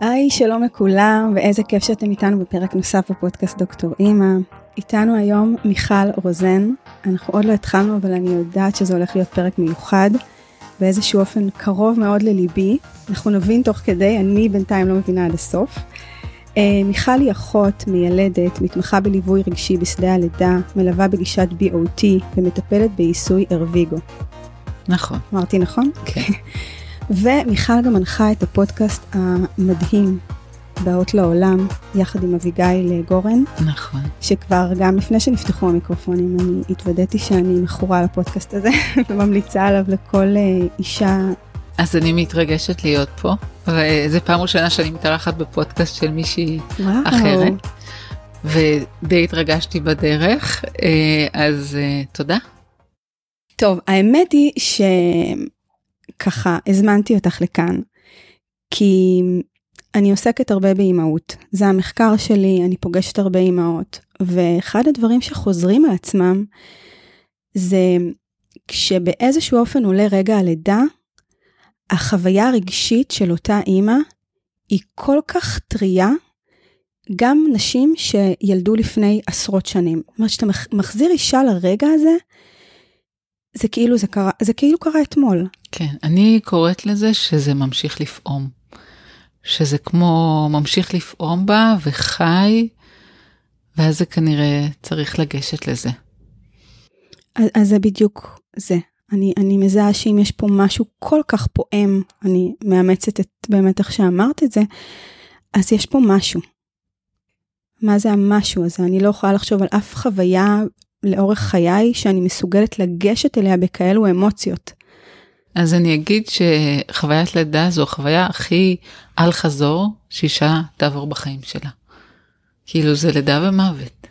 היי, שלום לכולם, ואיזה כיף שאתם איתנו בפרק נוסף בפודקאסט דוקטור אימא. איתנו היום מיכל רוזן. אנחנו עוד לא התחלנו, אבל אני יודעת שזה הולך להיות פרק מיוחד, באיזשהו אופן קרוב מאוד לליבי. אנחנו נבין תוך כדי, אני בינתיים לא מבינה עד הסוף. אה, מיכל היא אחות, מיילדת, מתמחה בליווי רגשי בשדה הלידה, מלווה בגישת BOT ומטפלת בעיסוי ארוויגו. נכון. אמרתי נכון? כן. ומיכל גם מנחה את הפודקאסט המדהים, באות לעולם, יחד עם אביגיל גורן. נכון. שכבר גם לפני שנפתחו המיקרופונים, אני התוודעתי שאני מכורה לפודקאסט הזה, וממליצה עליו לכל אה, אישה. אז אני מתרגשת להיות פה, וזו פעם ראשונה שאני מתארחת בפודקאסט של מישהי וואו. אחרת, ודי התרגשתי בדרך, אה, אז אה, תודה. טוב, האמת היא שככה הזמנתי אותך לכאן, כי אני עוסקת הרבה באימהות. זה המחקר שלי, אני פוגשת הרבה אימהות, ואחד הדברים שחוזרים על עצמם, זה כשבאיזשהו אופן עולה רגע הלידה, החוויה הרגשית של אותה אימא היא כל כך טריה, גם נשים שילדו לפני עשרות שנים. זאת אומרת, כשאתה מחזיר אישה לרגע הזה, זה כאילו זה קרה, זה כאילו קרה אתמול. כן, אני קוראת לזה שזה ממשיך לפעום. שזה כמו ממשיך לפעום בה וחי, ואז זה כנראה צריך לגשת לזה. אז, אז זה בדיוק זה. אני, אני מזהה שאם יש פה משהו כל כך פועם, אני מאמצת את באמת איך שאמרת את זה, אז יש פה משהו. מה זה המשהו הזה? אני לא יכולה לחשוב על אף חוויה לאורך חיי שאני מסוגלת לגשת אליה בכאלו אמוציות. אז אני אגיד שחוויית לידה זו החוויה הכי אל חזור שאישה תעבור בחיים שלה. כאילו זה לידה ומוות.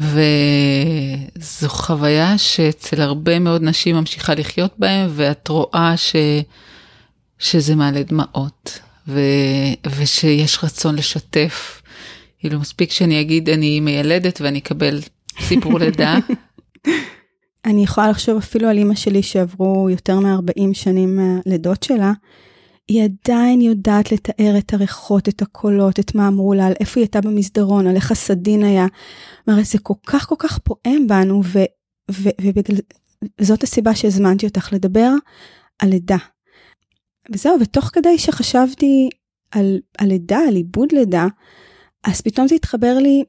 וזו חוויה שאצל הרבה מאוד נשים ממשיכה לחיות בהם, ואת רואה ש... שזה מעלה דמעות, ו... ושיש רצון לשתף. כאילו מספיק שאני אגיד אני מיילדת ואני אקבל סיפור לידה. אני יכולה לחשוב אפילו על אימא שלי שעברו יותר מ-40 שנים מהלידות שלה, היא עדיין יודעת לתאר את הריחות, את הקולות, את מה אמרו לה, על איפה היא הייתה במסדרון, על איך הסדין היה. אומרת, זה כל כך כל כך פועם בנו, ו, ו, ובגלל, וזאת הסיבה שהזמנתי אותך לדבר על לידה. וזהו, ותוך כדי שחשבתי על, על לידה, על עיבוד לידה, אז פתאום זה התחבר לי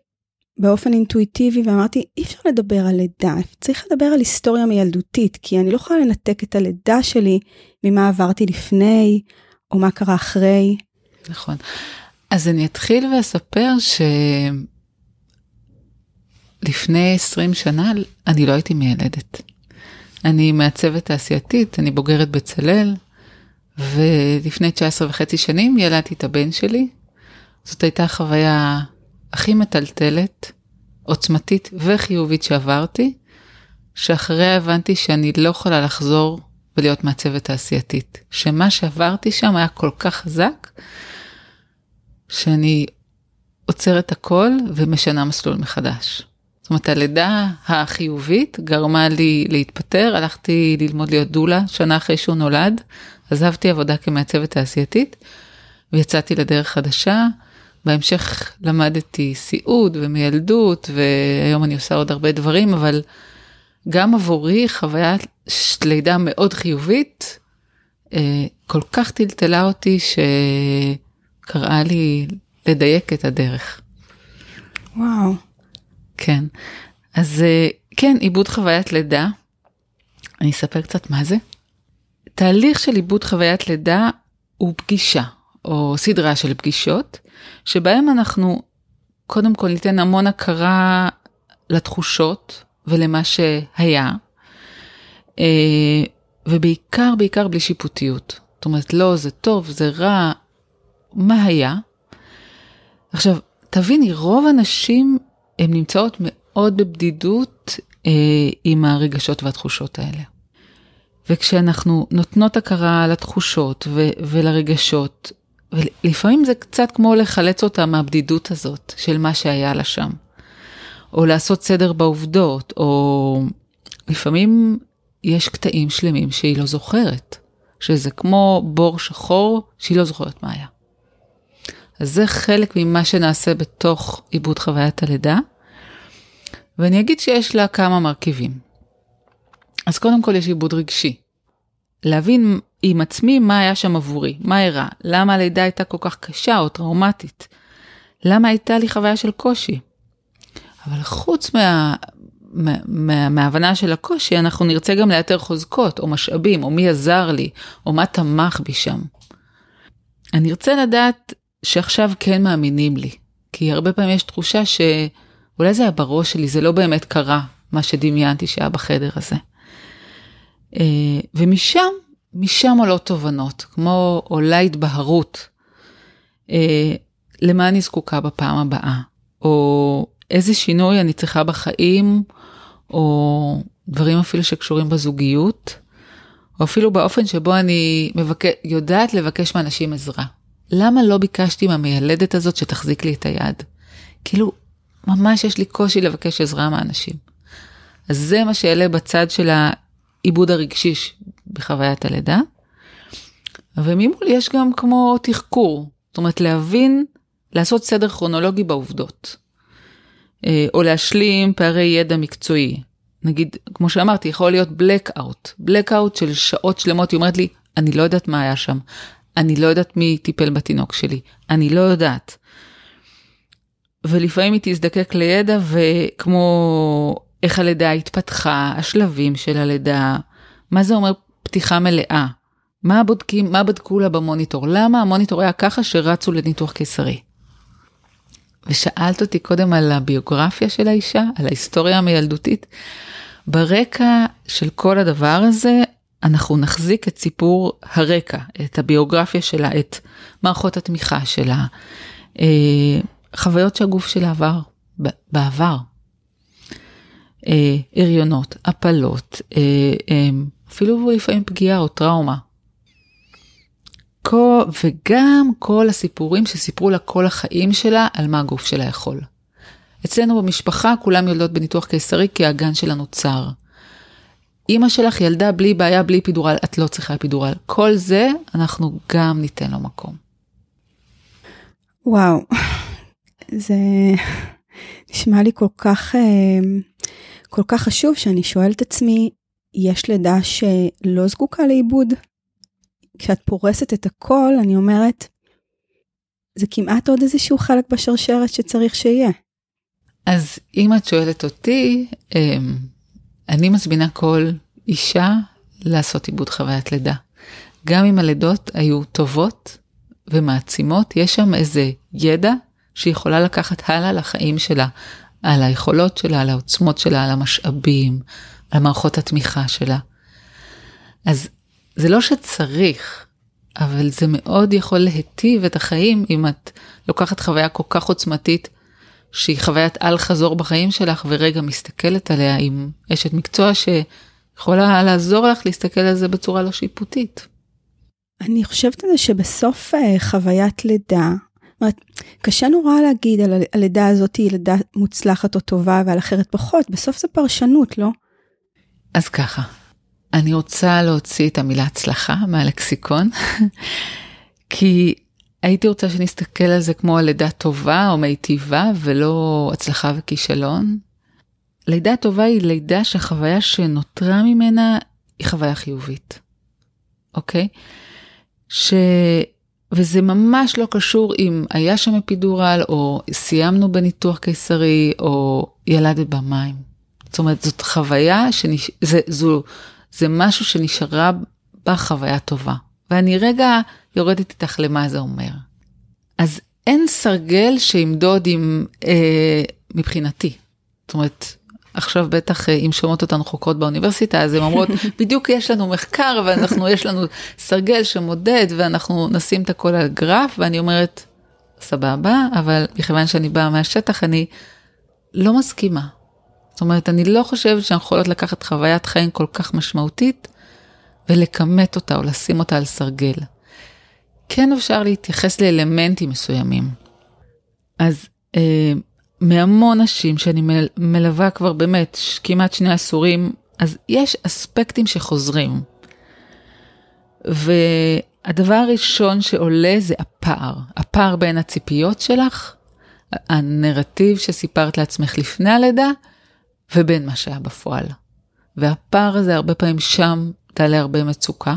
באופן אינטואיטיבי ואמרתי אי אפשר לדבר על לידה, צריך לדבר על היסטוריה מילדותית, כי אני לא יכולה לנתק את הלידה שלי ממה עברתי לפני או מה קרה אחרי. נכון. אז אני אתחיל ואספר שלפני 20 שנה אני לא הייתי מיילדת. אני מעצבת תעשייתית, אני בוגרת בצלאל, ולפני 19 וחצי שנים ילדתי את הבן שלי. זאת הייתה חוויה הכי מטלטלת, עוצמתית וחיובית שעברתי, שאחריה הבנתי שאני לא יכולה לחזור ולהיות מעצבת תעשייתית. שמה שעברתי שם היה כל כך חזק, שאני עוצרת הכל ומשנה מסלול מחדש. זאת אומרת, הלידה החיובית גרמה לי להתפטר, הלכתי ללמוד להיות דולה שנה אחרי שהוא נולד, עזבתי עבודה כמעצבת תעשייתית ויצאתי לדרך חדשה. בהמשך למדתי סיעוד ומיילדות והיום אני עושה עוד הרבה דברים, אבל גם עבורי חוויית לידה מאוד חיובית, אה, כל כך טלטלה אותי שקראה לי לדייק את הדרך. וואו. כן, אז אה, כן, עיבוד חוויית לידה, אני אספר קצת מה זה. תהליך של עיבוד חוויית לידה הוא פגישה, או סדרה של פגישות, שבהם אנחנו קודם כל ניתן המון הכרה לתחושות ולמה שהיה, אה, ובעיקר, בעיקר בלי שיפוטיות. זאת אומרת, לא, זה טוב, זה רע, מה היה? עכשיו, תביני, רוב הנשים הן נמצאות מאוד בבדידות אה, עם הרגשות והתחושות האלה. וכשאנחנו נותנות הכרה לתחושות ו- ולרגשות, ולפעמים זה קצת כמו לחלץ אותה מהבדידות הזאת של מה שהיה לה שם. או לעשות סדר בעובדות, או לפעמים יש קטעים שלמים שהיא לא זוכרת, שזה כמו בור שחור שהיא לא זוכרת מה היה. אז זה חלק ממה שנעשה בתוך עיבוד חוויית הלידה. ואני אגיד שיש לה כמה מרכיבים. אז קודם כל יש עיבוד רגשי. להבין עם עצמי מה היה שם עבורי, מה אירע, למה הלידה הייתה כל כך קשה או טראומטית, למה הייתה לי חוויה של קושי. אבל חוץ מה, מה, מה, מההבנה של הקושי, אנחנו נרצה גם לאתר חוזקות או משאבים, או מי עזר לי, או מה תמך בי שם. אני ארצה לדעת שעכשיו כן מאמינים לי, כי הרבה פעמים יש תחושה שאולי זה היה בראש שלי, זה לא באמת קרה, מה שדמיינתי שהיה בחדר הזה. אה, ומשם, משם עולות תובנות, כמו עולה התבהרות, אה, למה אני זקוקה בפעם הבאה, או איזה שינוי אני צריכה בחיים, או דברים אפילו שקשורים בזוגיות, או אפילו באופן שבו אני מבק... יודעת לבקש מאנשים עזרה. למה לא ביקשתי מהמיילדת הזאת שתחזיק לי את היד? כאילו, ממש יש לי קושי לבקש עזרה מאנשים. אז זה מה שאלה בצד של העיבוד הרגשי בחוויית הלידה. וממול יש גם כמו תחקור, זאת אומרת להבין, לעשות סדר כרונולוגי בעובדות. אה, או להשלים פערי ידע מקצועי. נגיד, כמו שאמרתי, יכול להיות blackout, blackout של שעות שלמות, היא אומרת לי, אני לא יודעת מה היה שם, אני לא יודעת מי טיפל בתינוק שלי, אני לא יודעת. ולפעמים היא תזדקק לידע וכמו איך הלידה התפתחה, השלבים של הלידה, מה זה אומר פתיחה מלאה, מה בודקים, מה בדקו לה במוניטור, למה המוניטור היה ככה שרצו לניתוח קיסרי. ושאלת אותי קודם על הביוגרפיה של האישה, על ההיסטוריה המילדותית. ברקע של כל הדבר הזה, אנחנו נחזיק את סיפור הרקע, את הביוגרפיה שלה, את מערכות התמיכה שלה, אה, חוויות שהגוף שלה עבר בעבר. אה, הריונות, הפלות, אה, אפילו לפעמים פגיעה או טראומה. כל, וגם כל הסיפורים שסיפרו לה כל החיים שלה על מה הגוף שלה יכול. אצלנו במשפחה כולם יולדות בניתוח קיסרי כי האגן שלנו צר. אימא שלך ילדה בלי בעיה, בלי פידורל, את לא צריכה פידורל. כל זה, אנחנו גם ניתן לו מקום. וואו, זה נשמע לי כל כך, אה, כל כך חשוב שאני שואלת עצמי, יש לידה שלא זקוקה לעיבוד? כשאת פורסת את הכל, אני אומרת, זה כמעט עוד איזשהו חלק בשרשרת שצריך שיהיה. אז אם את שואלת אותי, אמ, אני מזמינה כל אישה לעשות עיבוד חוויית לידה. גם אם הלידות היו טובות ומעצימות, יש שם איזה ידע שיכולה לקחת הלאה לחיים שלה, על היכולות שלה, על העוצמות שלה, על המשאבים, מערכות התמיכה שלה. אז זה לא שצריך, אבל זה מאוד יכול להיטיב את החיים אם את לוקחת חוויה כל כך עוצמתית, שהיא חוויית על חזור בחיים שלך, ורגע מסתכלת עליה עם אשת מקצוע שיכולה לעזור לך להסתכל על זה בצורה לא שיפוטית. אני חושבת על זה שבסוף אה, חוויית לידה, אומרת, קשה נורא להגיד על הלידה הזאת היא לידה מוצלחת או טובה ועל אחרת פחות, בסוף זה פרשנות, לא? אז ככה, אני רוצה להוציא את המילה הצלחה מהלקסיקון, כי הייתי רוצה שנסתכל על זה כמו על לידה טובה או מיטיבה ולא הצלחה וכישלון. לידה טובה היא לידה שהחוויה שנותרה ממנה היא חוויה חיובית, אוקיי? ש... וזה ממש לא קשור אם היה שם אפידורל או סיימנו בניתוח קיסרי או ילדת במים. זאת אומרת, זאת חוויה, שנש... זה, זו זה משהו שנשארה בחוויה טובה. ואני רגע יורדת איתך למה זה אומר. אז אין סרגל שימדוד עם, אה, מבחינתי. זאת אומרת, עכשיו בטח אה, אם שומעות אותנו חוקרות באוניברסיטה, אז הן אומרות, בדיוק יש לנו מחקר ואנחנו, יש לנו סרגל שמודד ואנחנו נשים את הכל על גרף, ואני אומרת, סבבה, אבל מכיוון שאני באה מהשטח, אני לא מסכימה. זאת אומרת, אני לא חושבת שאנחנו יכולות לקחת חוויית חיים כל כך משמעותית ולכמת אותה או לשים אותה על סרגל. כן אפשר להתייחס לאלמנטים מסוימים. אז אה, מהמון נשים שאני מלווה כבר באמת כמעט שני עשורים, אז יש אספקטים שחוזרים. הדבר הראשון שעולה זה הפער, הפער בין הציפיות שלך, הנרטיב שסיפרת לעצמך לפני הלידה, ובין מה שהיה בפועל. והפער הזה הרבה פעמים שם תעלה הרבה מצוקה.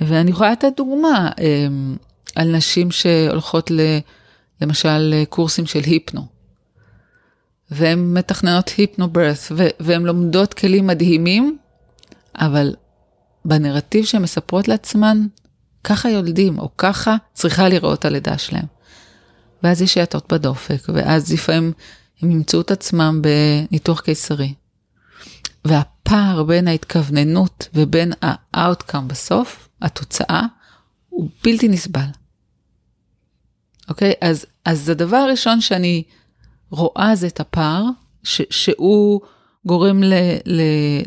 ואני יכולה לתת דוגמה אמ, על נשים שהולכות ל, למשל לקורסים של היפנו. והן מתכננות היפנו ברת' והן לומדות כלים מדהימים, אבל בנרטיב שהן מספרות לעצמן, ככה יולדים, או ככה צריכה לראות הלידה שלהם. ואז יש האטות בדופק, ואז לפעמים הם ימצאו את עצמם בניתוח קיסרי. והפער בין ההתכווננות ובין ה-outcome בסוף, התוצאה, הוא בלתי נסבל. אוקיי? אז, אז הדבר הראשון שאני רואה זה את הפער, ש, שהוא גורם ל, ל,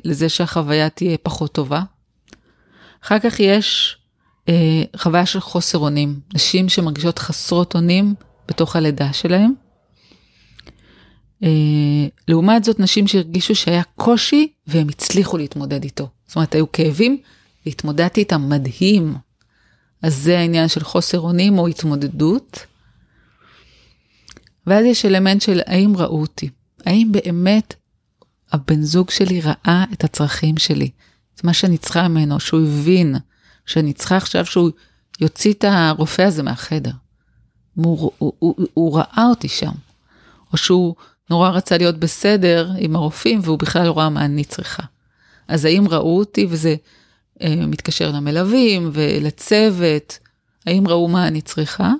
לזה שהחוויה תהיה פחות טובה. אחר כך יש אה, חוויה של חוסר אונים, נשים שמרגישות חסרות אונים בתוך הלידה שלהם. אה, לעומת זאת, נשים שהרגישו שהיה קושי והם הצליחו להתמודד איתו. זאת אומרת, היו כאבים והתמודדתי איתם מדהים. אז זה העניין של חוסר אונים או התמודדות. ואז יש אלמנט של האם ראו אותי? האם באמת הבן זוג שלי ראה את הצרכים שלי? את מה שאני צריכה ממנו, שהוא הבין שאני צריכה עכשיו שהוא יוציא את הרופא הזה מהחדר. הוא, הוא, הוא, הוא ראה אותי שם. או שהוא נורא רצה להיות בסדר עם הרופאים והוא בכלל לא ראה מה אני צריכה. אז האם ראו אותי וזה אה, מתקשר למלווים ולצוות, האם ראו מה אני צריכה?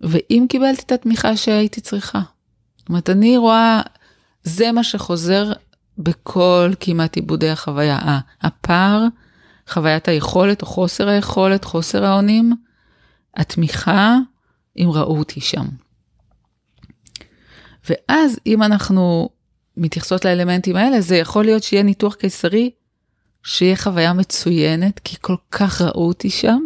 ואם קיבלתי את התמיכה שהייתי צריכה. זאת אומרת, אני רואה, זה מה שחוזר בכל כמעט עיבודי החוויה. הפער, חוויית היכולת או חוסר היכולת, חוסר האונים, התמיכה, אם ראו אותי שם. ואז אם אנחנו מתייחסות לאלמנטים האלה, זה יכול להיות שיהיה ניתוח קיסרי, שיהיה חוויה מצוינת, כי כל כך ראו אותי שם.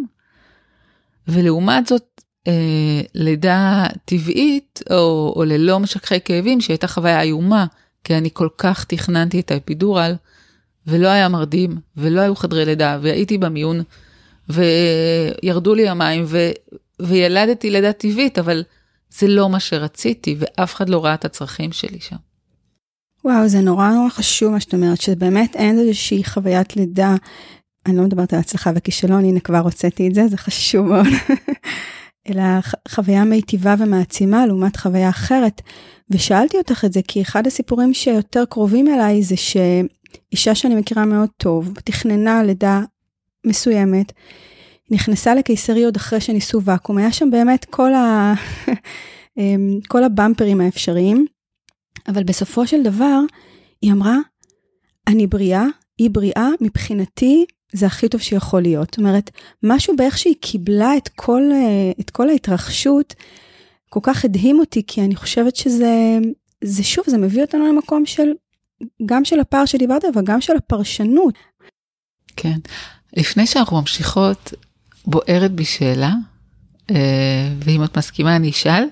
ולעומת זאת, אה, לידה טבעית, או, או ללא משככי כאבים, שהייתה חוויה איומה, כי אני כל כך תכננתי את האפידורל, ולא היה מרדים, ולא היו חדרי לידה, והייתי במיון, וירדו לי המים, ו, וילדתי לידה טבעית, אבל זה לא מה שרציתי, ואף אחד לא ראה את הצרכים שלי שם. וואו, זה נורא נורא חשוב מה שאת אומרת, שבאמת אין איזושהי חוויית לידה. אני לא מדברת על הצלחה וכישלון, הנה כבר הוצאתי את זה, זה חשוב מאוד. אלא חוויה מיטיבה ומעצימה לעומת חוויה אחרת. ושאלתי אותך את זה כי אחד הסיפורים שיותר קרובים אליי זה שאישה שאני מכירה מאוד טוב, תכננה לידה מסוימת, נכנסה לקיסרי עוד אחרי שניסו ואקום, היה שם באמת כל, ה... אמ, כל הבמפרים האפשריים, אבל בסופו של דבר היא אמרה, אני בריאה, היא בריאה, מבחינתי זה הכי טוב שיכול להיות. זאת אומרת, משהו באיך שהיא קיבלה את כל, אה, את כל ההתרחשות, כל כך הדהים אותי, כי אני חושבת שזה, זה שוב, זה מביא אותנו למקום של, גם של הפער שדיברת, אבל גם של הפרשנות. כן. לפני שאנחנו ממשיכות, בוערת בי שאלה, אה, ואם את מסכימה אני אשאל,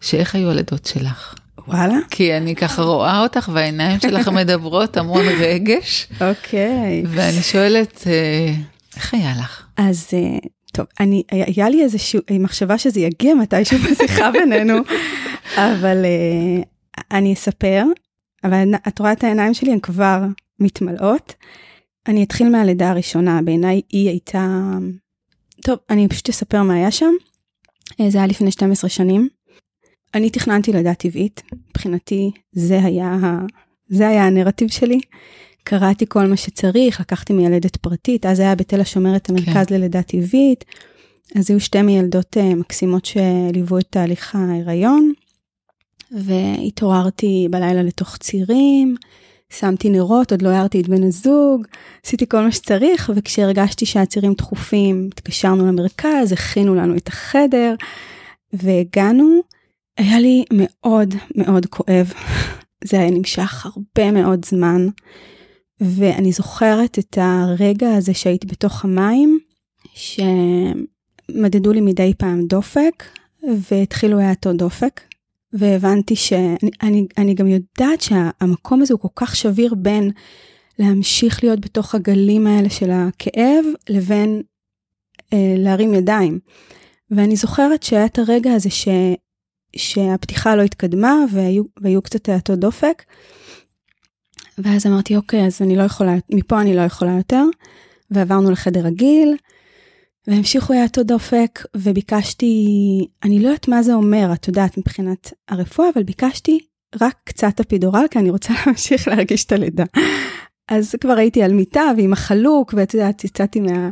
שאיך היו הלידות שלך? וואלה. כי אני ככה רואה אותך והעיניים שלך מדברות המון רגש. אוקיי. ואני שואלת, אה, איך היה לך? אז אה, טוב, אני, היה לי איזושהי מחשבה שזה יגיע מתישהו בשיחה בינינו, אבל אני אספר, אבל את רואה את העיניים שלי, הן כבר מתמלאות. אני אתחיל מהלידה הראשונה, בעיניי היא הייתה טוב, אני פשוט אספר מה היה שם. אה, זה היה לפני 12 שנים. אני תכננתי לידה טבעית, מבחינתי זה היה, זה היה הנרטיב שלי. קראתי כל מה שצריך, לקחתי מיילדת פרטית, אז היה בתל השומר את המרכז כן. ללידה טבעית. אז היו שתי מיילדות uh, מקסימות שליוו את תהליך ההיריון, והתעוררתי בלילה לתוך צירים, שמתי נרות, עוד לא הערתי את בן הזוג, עשיתי כל מה שצריך, וכשהרגשתי שהצירים דחופים, התקשרנו למרכז, הכינו לנו את החדר, והגענו, היה לי מאוד מאוד כואב. זה היה נמשך הרבה מאוד זמן, ואני זוכרת את הרגע הזה שהייתי בתוך המים, שמדדו לי מדי פעם דופק, והתחילו להטות דופק, והבנתי שאני אני, אני גם יודעת שהמקום הזה הוא כל כך שביר בין להמשיך להיות בתוך הגלים האלה של הכאב, לבין אה, להרים ידיים. ואני זוכרת שהיה את הרגע הזה ש, שהפתיחה לא התקדמה והיו, והיו קצת האטות דופק. ואז אמרתי, אוקיי, אז אני לא יכולה, מפה אני לא יכולה יותר. ועברנו לחדר רגיל, והמשיכו האטות דופק, וביקשתי, אני לא יודעת מה זה אומר, את יודעת, מבחינת הרפואה, אבל ביקשתי רק קצת אפידורל, כי אני רוצה להמשיך להרגיש את הלידה. אז כבר הייתי על מיטה ועם החלוק, ואת יודעת, יצאתי מה,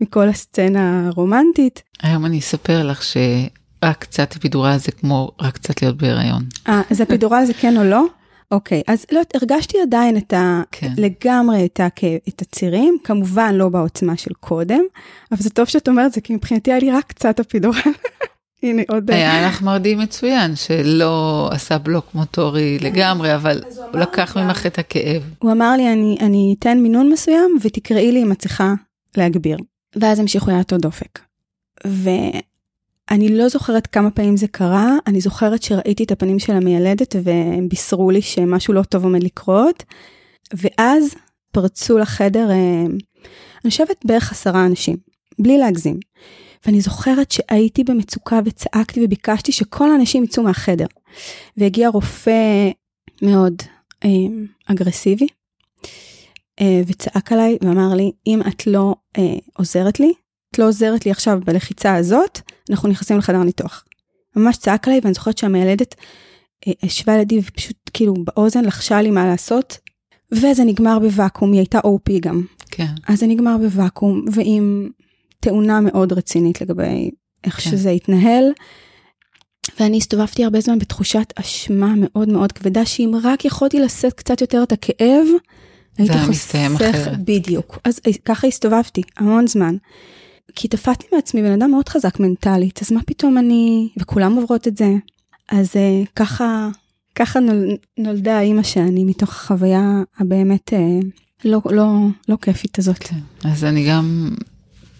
מכל הסצנה הרומנטית. היום אני אספר לך שרק קצת אפידורל זה כמו רק קצת להיות בהיריון. אה, אז אפידורל זה כן או לא? אוקיי, אז לא, הרגשתי עדיין את ה... כן. לגמרי את, ה, את הצירים, כמובן לא בעוצמה של קודם, אבל זה טוב שאת אומרת זה, כי מבחינתי היה לי רק קצת אפידורל. הנה עוד... היה לך מרדים מצוין, שלא עשה בלוק מוטורי לגמרי, אבל הוא לקח ממך את הכאב. הוא אמר לי, אני, אני אתן מינון מסוים ותקראי לי אם את צריכה להגביר. ואז המשיכו להטות דופק. ואני לא זוכרת כמה פעמים זה קרה, אני זוכרת שראיתי את הפנים של המיילדת והם בישרו לי שמשהו לא טוב עומד לקרות. ואז פרצו לחדר, אה, אני חושבת בערך עשרה אנשים, בלי להגזים. ואני זוכרת שהייתי במצוקה וצעקתי וביקשתי שכל האנשים יצאו מהחדר. והגיע רופא מאוד אה, אגרסיבי, אה, וצעק עליי ואמר לי, אם את לא עוזרת לי, את לא עוזרת לי עכשיו בלחיצה הזאת, אנחנו נכנסים לחדר ניתוח. ממש צעק עליי ואני זוכרת שהמיילדת אה, ישבה לידי ופשוט כאילו באוזן לחשה לי מה לעשות. וזה נגמר בוואקום, היא הייתה OP גם. כן. אז זה נגמר בוואקום, ועם תאונה מאוד רצינית לגבי איך כן. שזה התנהל. ואני הסתובבתי הרבה זמן בתחושת אשמה מאוד מאוד כבדה, שאם רק יכולתי לשאת קצת יותר את הכאב, הייתי חוסך, בדיוק. אז ככה הסתובבתי המון זמן. כי תפסתי מעצמי בן אדם מאוד חזק מנטלית, אז מה פתאום אני, וכולם עוברות את זה. אז uh, ככה, ככה נול, נולדה האימא שאני מתוך החוויה הבאמת uh, לא, לא, לא כיפית הזאת. כן. אז אני גם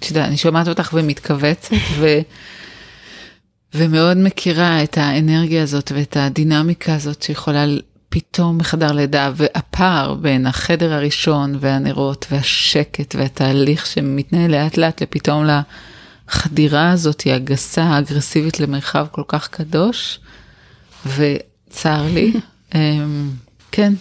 את יודעת, אני שומעת אותך ומתכווצת, ו... ומאוד מכירה את האנרגיה הזאת ואת הדינמיקה הזאת שיכולה פתאום בחדר לידה, והפער בין החדר הראשון והנרות והשקט והתהליך שמתנהל לאט לאט לפתאום לחדירה הזאת הגסה, האגרסיבית למרחב כל כך קדוש, וצר לי. אמ, כן,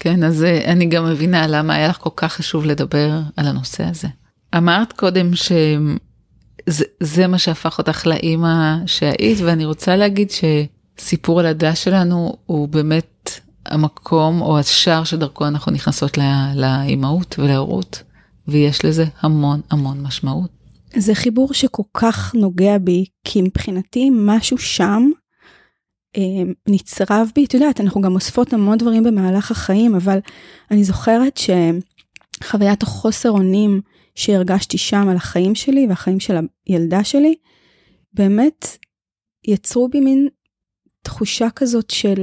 כן, אז אה, אני גם מבינה למה היה לך כל כך חשוב לדבר על הנושא הזה. אמרת קודם שזה מה שהפך אותך לאימא שהיית, ואני רוצה להגיד שסיפור הלידה שלנו הוא באמת המקום או השער שדרכו אנחנו נכנסות לאימהות ולהורות, ויש לזה המון המון משמעות. זה חיבור שכל כך נוגע בי, כי מבחינתי משהו שם אה, נצרב בי, את יודעת, אנחנו גם אוספות המון דברים במהלך החיים, אבל אני זוכרת שחוויית החוסר אונים, שהרגשתי שם על החיים שלי והחיים של הילדה שלי, באמת יצרו בי מין תחושה כזאת של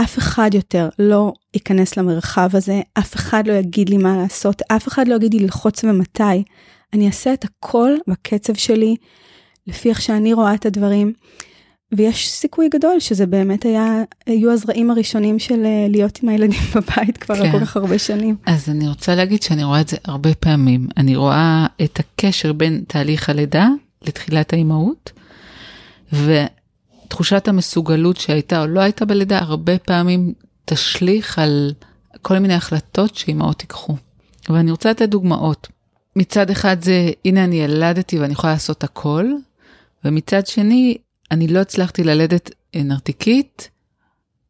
אף אחד יותר לא ייכנס למרחב הזה, אף אחד לא יגיד לי מה לעשות, אף אחד לא יגיד לי ללחוץ ומתי. אני אעשה את הכל בקצב שלי, לפי איך שאני רואה את הדברים. ויש סיכוי גדול שזה באמת היה, היו הזרעים הראשונים של אה, להיות עם הילדים בבית כבר כן. כל כך הרבה שנים. אז אני רוצה להגיד שאני רואה את זה הרבה פעמים. אני רואה את הקשר בין תהליך הלידה לתחילת האימהות, ותחושת המסוגלות שהייתה או לא הייתה בלידה, הרבה פעמים תשליך על כל מיני החלטות שאימהות ייקחו. ואני רוצה לתת דוגמאות. מצד אחד זה, הנה אני ילדתי ואני יכולה לעשות הכל, ומצד שני, אני לא הצלחתי ללדת אה, נרתיקית,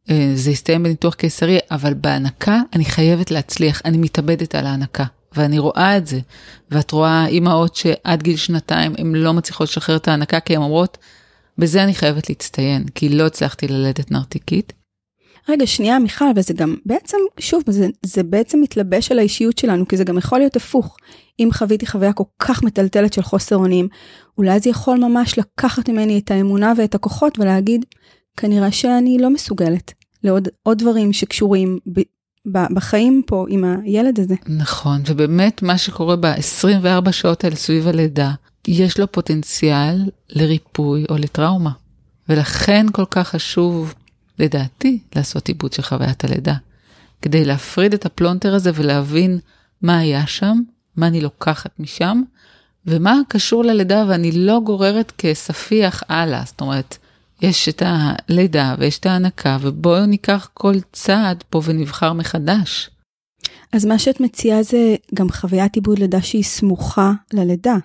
אה, זה הסתיים בניתוח קיסרי, אבל בהנקה אני חייבת להצליח, אני מתאבדת על ההנקה. ואני רואה את זה, ואת רואה אימהות שעד גיל שנתיים הן לא מצליחות לשחרר את ההנקה, כי הן אומרות, בזה אני חייבת להצטיין, כי לא הצלחתי ללדת נרתיקית. רגע, שנייה, מיכל, וזה גם בעצם, שוב, זה, זה בעצם מתלבש על האישיות שלנו, כי זה גם יכול להיות הפוך. אם חוויתי חוויה כל כך מטלטלת של חוסר אונים, אולי זה יכול ממש לקחת ממני את האמונה ואת הכוחות ולהגיד, כנראה שאני לא מסוגלת לעוד עוד דברים שקשורים ב, ב, בחיים פה עם הילד הזה. נכון, ובאמת מה שקורה ב-24 שעות האלה סביב הלידה, יש לו פוטנציאל לריפוי או לטראומה. ולכן כל כך חשוב לדעתי, לעשות עיבוד של חוויית הלידה. כדי להפריד את הפלונטר הזה ולהבין מה היה שם, מה אני לוקחת משם, ומה קשור ללידה ואני לא גוררת כספיח הלאה. זאת אומרת, יש את הלידה ויש את ההנקה, ובואו ניקח כל צעד פה ונבחר מחדש. אז מה שאת מציעה זה גם חוויית עיבוד לידה שהיא סמוכה ללידה.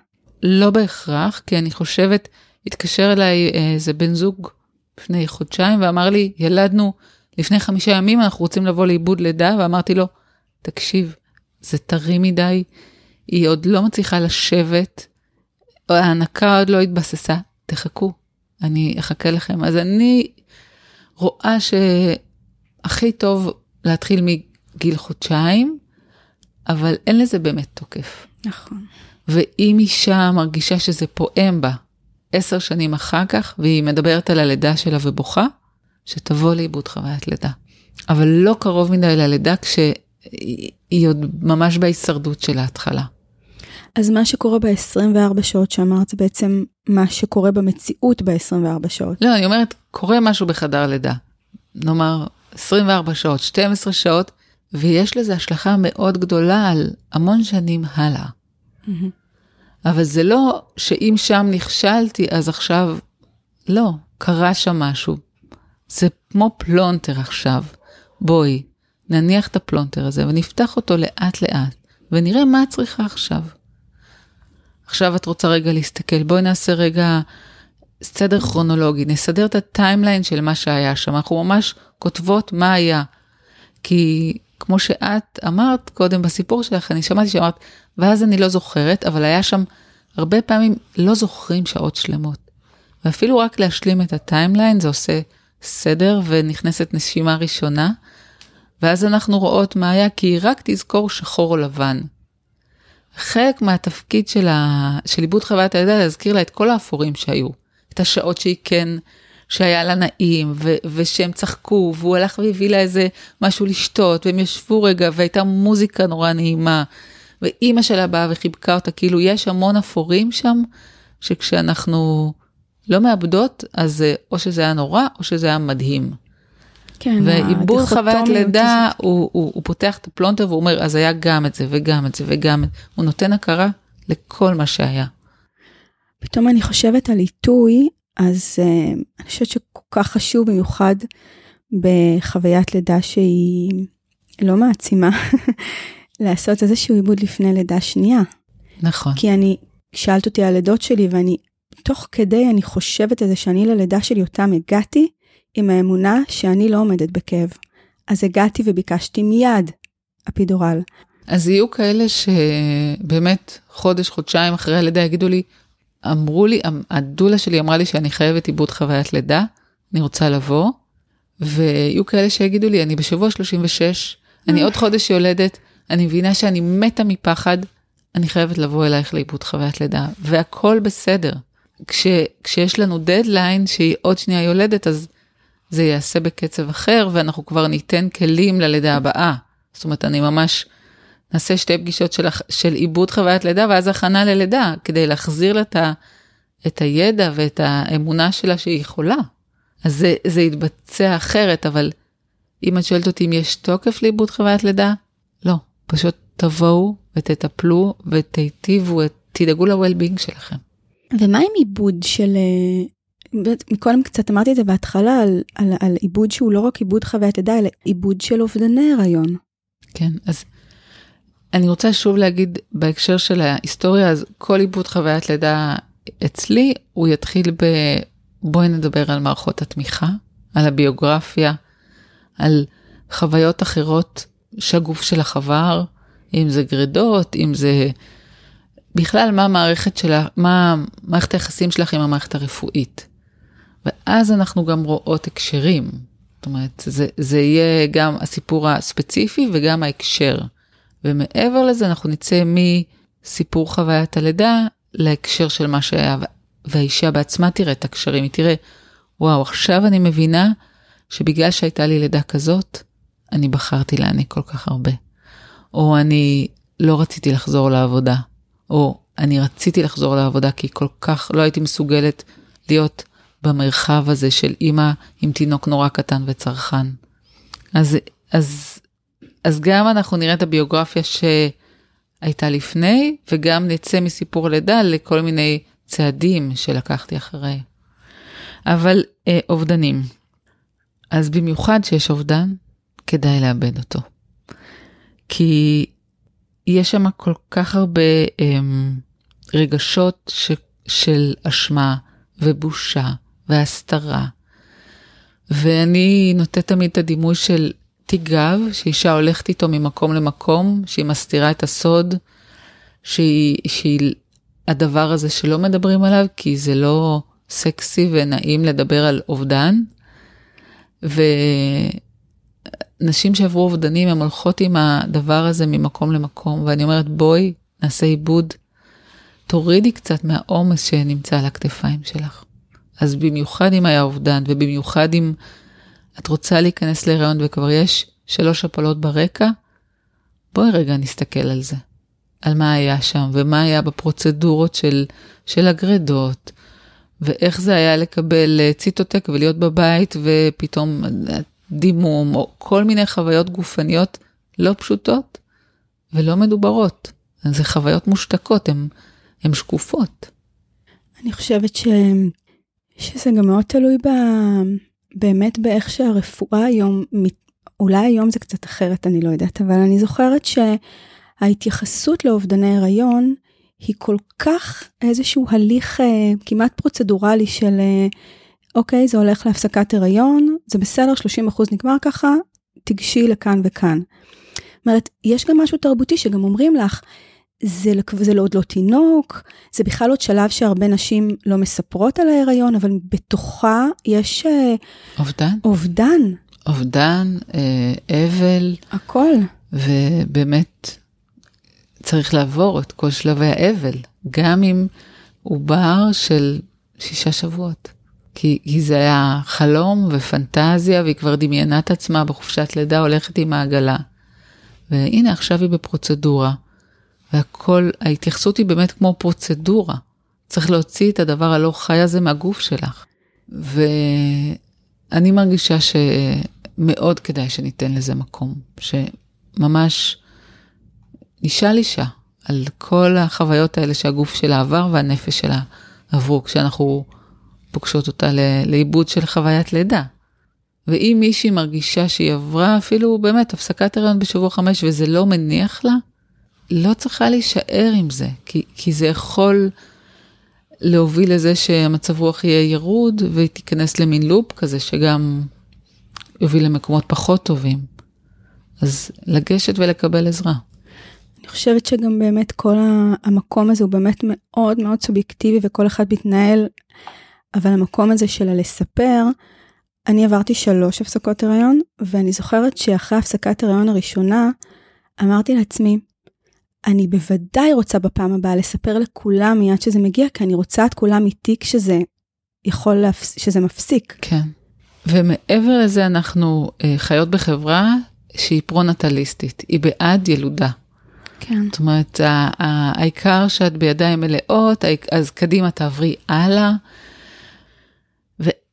לא בהכרח, כי אני חושבת, התקשר אליי איזה בן זוג לפני חודשיים ואמר לי, ילדנו לפני חמישה ימים, אנחנו רוצים לבוא לאיבוד לידה, ואמרתי לו, תקשיב, זה טרי מדי, היא עוד לא מצליחה לשבת, ההנקה עוד לא התבססה, תחכו, אני אחכה לכם. אז אני רואה שהכי טוב להתחיל מגיל חודשיים, אבל אין לזה באמת תוקף. נכון. ואם אישה מרגישה שזה פועם בה עשר שנים אחר כך, והיא מדברת על הלידה שלה ובוכה, שתבוא לאיבוד חוויית לידה. אבל לא קרוב מדי ללידה כשהיא עוד ממש בהישרדות של ההתחלה. אז מה שקורה ב-24 שעות שאמרת זה בעצם מה שקורה במציאות ב-24 שעות. לא, אני אומרת, קורה משהו בחדר לידה. נאמר 24 שעות, 12 שעות, ויש לזה השלכה מאוד גדולה על המון שנים הלאה. אבל זה לא שאם שם נכשלתי, אז עכשיו, לא, קרה שם משהו. זה כמו פלונטר עכשיו. בואי, נניח את הפלונטר הזה ונפתח אותו לאט לאט, ונראה מה את צריכה עכשיו. עכשיו את רוצה רגע להסתכל, בואי נעשה רגע סדר כרונולוגי, נסדר את ה timeline של מה שהיה שם, אנחנו ממש כותבות מה היה. כי כמו שאת אמרת קודם בסיפור שלך, אני שמעתי שאמרת, ואז אני לא זוכרת, אבל היה שם, הרבה פעמים לא זוכרים שעות שלמות. ואפילו רק להשלים את ה timeline זה עושה סדר ונכנסת נשימה ראשונה, ואז אנחנו רואות מה היה, כי רק תזכור שחור או לבן. חלק מהתפקיד של, ה... של עיבוד חוויית הלידה להזכיר לה את כל האפורים שהיו. את השעות שהיא כן, שהיה לה נעים, ו... ושהם צחקו, והוא הלך והביא לה איזה משהו לשתות, והם ישבו רגע, והייתה מוזיקה נורא נעימה. ואימא שלה באה וחיבקה אותה, כאילו יש המון אפורים שם, שכשאנחנו לא מעבדות, אז או שזה היה נורא, או שזה היה מדהים. כן, ועיבוד חוויית לידה, הזאת. הוא, הוא, הוא פותח את הפלונטר והוא אומר, אז היה גם את זה וגם את זה וגם את זה. הוא נותן הכרה לכל מה שהיה. פתאום אני חושבת על עיתוי, אז uh, אני חושבת שכל כך חשוב, במיוחד בחוויית לידה שהיא לא מעצימה, לעשות איזשהו עיבוד לפני לידה שנייה. נכון. כי אני, שאלת אותי על לידות שלי, ואני, תוך כדי אני חושבת על זה שאני ללידה שלי אותם הגעתי, עם האמונה שאני לא עומדת בכאב. אז הגעתי וביקשתי מיד אפידורל. אז יהיו כאלה שבאמת חודש, חודשיים אחרי הלידה יגידו לי, אמרו לי, הדולה שלי אמרה לי שאני חייבת עיבוד חוויית לידה, אני רוצה לבוא, ויהיו כאלה שיגידו לי, אני בשבוע 36, אני עוד חודש יולדת, אני מבינה שאני מתה מפחד, אני חייבת לבוא אלייך לעיבוד חוויית לידה, והכל בסדר. כש, כשיש לנו דדליין שהיא עוד שנייה יולדת, אז זה ייעשה בקצב אחר, ואנחנו כבר ניתן כלים ללידה הבאה. זאת אומרת, אני ממש נעשה שתי פגישות של, של עיבוד חוויית לידה, ואז הכנה ללידה, כדי להחזיר לה את, הידע ואת האמונה שלה שהיא יכולה. אז זה, זה יתבצע אחרת, אבל אם את שואלת אותי אם יש תוקף לעיבוד חוויית לידה. פשוט תבואו ותטפלו ותיטיבו, תדאגו ל-well-being שלכם. ומה עם עיבוד של מקודם קצת אמרתי את זה בהתחלה, על, על, על עיבוד שהוא לא רק עיבוד חוויית לידה, אלא עיבוד של אובדני הריון. כן, אז אני רוצה שוב להגיד בהקשר של ההיסטוריה, אז כל עיבוד חוויית לידה אצלי, הוא יתחיל ב... בואי נדבר על מערכות התמיכה, על הביוגרפיה, על חוויות אחרות שהגוף שלך עבר, אם זה גרידות, אם זה... בכלל, מה המערכת שלה, מה מערכת היחסים שלך עם המערכת הרפואית. ואז אנחנו גם רואות הקשרים. זאת אומרת, זה, זה יהיה גם הסיפור הספציפי וגם ההקשר. ומעבר לזה אנחנו נצא מסיפור חוויית הלידה להקשר של מה שהיה, והאישה בעצמה תראה את הקשרים, היא תראה, וואו, עכשיו אני מבינה שבגלל שהייתה לי לידה כזאת, אני בחרתי להעניק כל כך הרבה. או אני לא רציתי לחזור לעבודה, או אני רציתי לחזור לעבודה כי כל כך לא הייתי מסוגלת להיות במרחב הזה של אימא עם תינוק נורא קטן וצרכן. אז, אז אז גם אנחנו נראה את הביוגרפיה שהייתה לפני, וגם נצא מסיפור לידה לכל מיני צעדים שלקחתי אחרי. אבל אה, אובדנים. אז במיוחד שיש אובדן, כדאי לאבד אותו. כי יש שם כל כך הרבה אה, רגשות ש, של אשמה ובושה והסתרה. ואני נותנת תמיד את הדימוי של תיק גב, שאישה הולכת איתו ממקום למקום, שהיא מסתירה את הסוד, שהיא, שהיא הדבר הזה שלא מדברים עליו, כי זה לא סקסי ונעים לדבר על אובדן. ונשים שעברו אובדנים, הן הולכות עם הדבר הזה ממקום למקום, ואני אומרת, בואי, נעשה עיבוד, תורידי קצת מהעומס שנמצא על הכתפיים שלך. אז במיוחד אם היה אובדן, ובמיוחד אם את רוצה להיכנס להיריון וכבר יש שלוש הפלות ברקע, בואי רגע נסתכל על זה, על מה היה שם, ומה היה בפרוצדורות של, של הגרדות, ואיך זה היה לקבל אה, ציטוטק ולהיות בבית, ופתאום אה, דימום, או כל מיני חוויות גופניות לא פשוטות ולא מדוברות. זה חוויות מושתקות, הן שקופות. אני חושבת ש... שזה גם מאוד תלוי ב... באמת באיך שהרפואה היום, אולי היום זה קצת אחרת, אני לא יודעת, אבל אני זוכרת שההתייחסות לאובדני הריון היא כל כך איזשהו הליך אה, כמעט פרוצדורלי של אה, אוקיי, זה הולך להפסקת הריון, זה בסדר, 30% נגמר ככה, תיגשי לכאן וכאן. זאת אומרת, יש גם משהו תרבותי שגם אומרים לך, זה, זה לא עוד לא תינוק, זה בכלל עוד שלב שהרבה נשים לא מספרות על ההיריון, אבל בתוכה יש... אה, אובדן. אובדן. אובדן, אה, אבל. הכל. ובאמת צריך לעבור את כל שלבי האבל, גם עם עובר של שישה שבועות. כי, כי זה היה חלום ופנטזיה, והיא כבר דמיינה את עצמה בחופשת לידה הולכת עם העגלה. והנה עכשיו היא בפרוצדורה. והכל, ההתייחסות היא באמת כמו פרוצדורה. צריך להוציא את הדבר הלא חי הזה מהגוף שלך. ואני מרגישה שמאוד כדאי שניתן לזה מקום, שממש נשאל אישה על כל החוויות האלה שהגוף שלה עבר והנפש שלה עברו, כשאנחנו פוגשות אותה לאיבוד של חוויית לידה. ואם מישהי מרגישה שהיא עברה אפילו באמת הפסקת הריון בשבוע חמש וזה לא מניח לה, לא צריכה להישאר עם זה, כי, כי זה יכול להוביל לזה שהמצב רוח יהיה ירוד והיא תיכנס למין לופ כזה שגם יוביל למקומות פחות טובים. אז לגשת ולקבל עזרה. אני חושבת שגם באמת כל המקום הזה הוא באמת מאוד מאוד סובייקטיבי וכל אחד מתנהל, אבל המקום הזה של הלספר, אני עברתי שלוש הפסקות הריון, ואני זוכרת שאחרי הפסקת הריון הראשונה, אמרתי לעצמי, אני בוודאי רוצה בפעם הבאה לספר לכולם מיד שזה מגיע, כי אני רוצה את כולם איתי כשזה יכול, להפס... שזה מפסיק. כן. ומעבר לזה, אנחנו אה, חיות בחברה שהיא פרו-נטליסטית, היא בעד ילודה. כן. זאת אומרת, העיקר שאת בידיים מלאות, אז קדימה תעברי הלאה.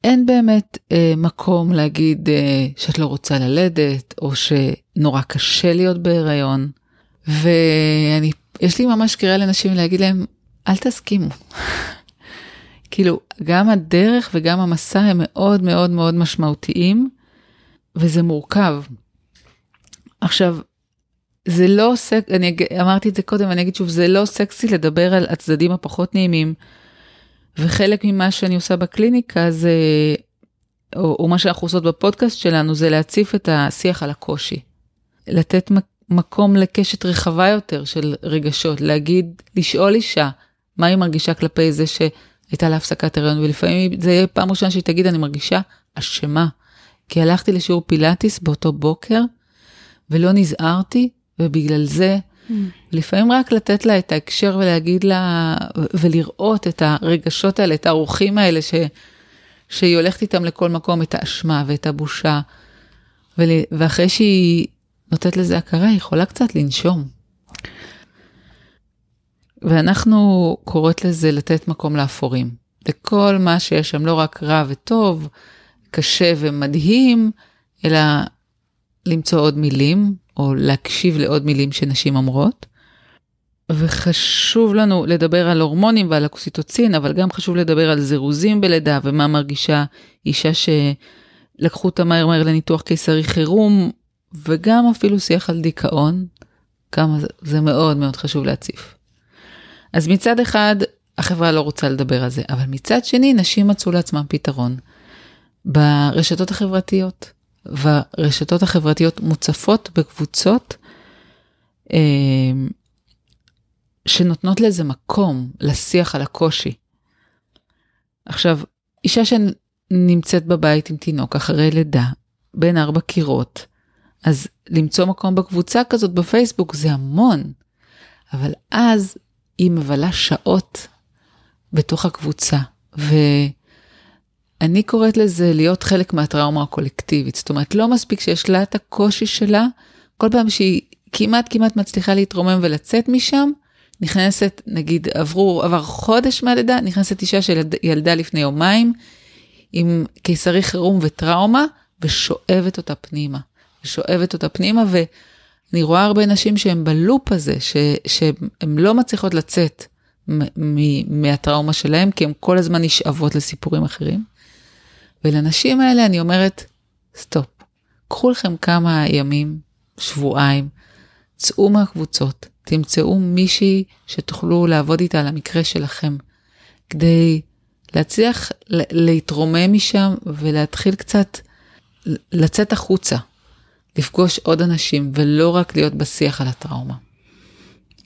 ואין באמת אה, מקום להגיד אה, שאת לא רוצה ללדת, או שנורא קשה להיות בהיריון. ויש לי ממש קריאה לנשים להגיד להם, אל תסכימו. כאילו, גם הדרך וגם המסע הם מאוד מאוד מאוד משמעותיים, וזה מורכב. עכשיו, זה לא סק... אני אמרתי את זה קודם, אני אגיד שוב, זה לא סקסי לדבר על הצדדים הפחות נעימים. וחלק ממה שאני עושה בקליניקה זה, או, או מה שאנחנו עושות בפודקאסט שלנו, זה להציף את השיח על הקושי. לתת מקום לקשת רחבה יותר של רגשות, להגיד, לשאול אישה מה היא מרגישה כלפי זה שהייתה לה הפסקת הריון, ולפעמים זה יהיה פעם ראשונה שהיא תגיד, אני מרגישה אשמה, כי הלכתי לשיעור פילאטיס באותו בוקר, ולא נזהרתי, ובגלל זה, mm. לפעמים רק לתת לה את ההקשר ולהגיד לה, ולראות את הרגשות האלה, את האורחים האלה, ש, שהיא הולכת איתם לכל מקום, את האשמה ואת הבושה, ואחרי שהיא נותנת לזה הכרה, היא יכולה קצת לנשום. ואנחנו קוראות לזה לתת מקום לאפורים. לכל מה שיש שם, לא רק רע וטוב, קשה ומדהים, אלא למצוא עוד מילים או להקשיב לעוד מילים שנשים אומרות. וחשוב לנו לדבר על הורמונים ועל אוקסיטוצין, אבל גם חשוב לדבר על זירוזים בלידה ומה מרגישה אישה שלקחו אותה מהר מהר לניתוח קיסרי חירום, וגם אפילו שיח על דיכאון, כמה זה מאוד מאוד חשוב להציף. אז מצד אחד, החברה לא רוצה לדבר על זה, אבל מצד שני, נשים מצאו לעצמם פתרון. ברשתות החברתיות, והרשתות החברתיות מוצפות בקבוצות אה, שנותנות לזה מקום, לשיח על הקושי. עכשיו, אישה שנמצאת בבית עם תינוק אחרי לידה, בין ארבע קירות, אז למצוא מקום בקבוצה כזאת בפייסבוק זה המון, אבל אז היא מבלה שעות בתוך הקבוצה, ואני קוראת לזה להיות חלק מהטראומה הקולקטיבית, זאת אומרת, לא מספיק שיש לה את הקושי שלה, כל פעם שהיא כמעט כמעט מצליחה להתרומם ולצאת משם, נכנסת, נגיד עברו, עבר חודש מהלידה, נכנסת אישה שילדה לפני יומיים, עם קיסרי חירום וטראומה, ושואבת אותה פנימה. ושואבת אותה פנימה, ואני רואה הרבה נשים שהן ב loop הזה, ש, שהן לא מצליחות לצאת מהטראומה שלהן, כי הן כל הזמן נשאבות לסיפורים אחרים. ולנשים האלה אני אומרת, stop, קחו לכם כמה ימים, שבועיים, צאו מהקבוצות, תמצאו מישהי שתוכלו לעבוד איתה על המקרה שלכם, כדי להצליח להתרומם משם ולהתחיל קצת לצאת החוצה, לפגוש עוד אנשים ולא רק להיות בשיח על הטראומה.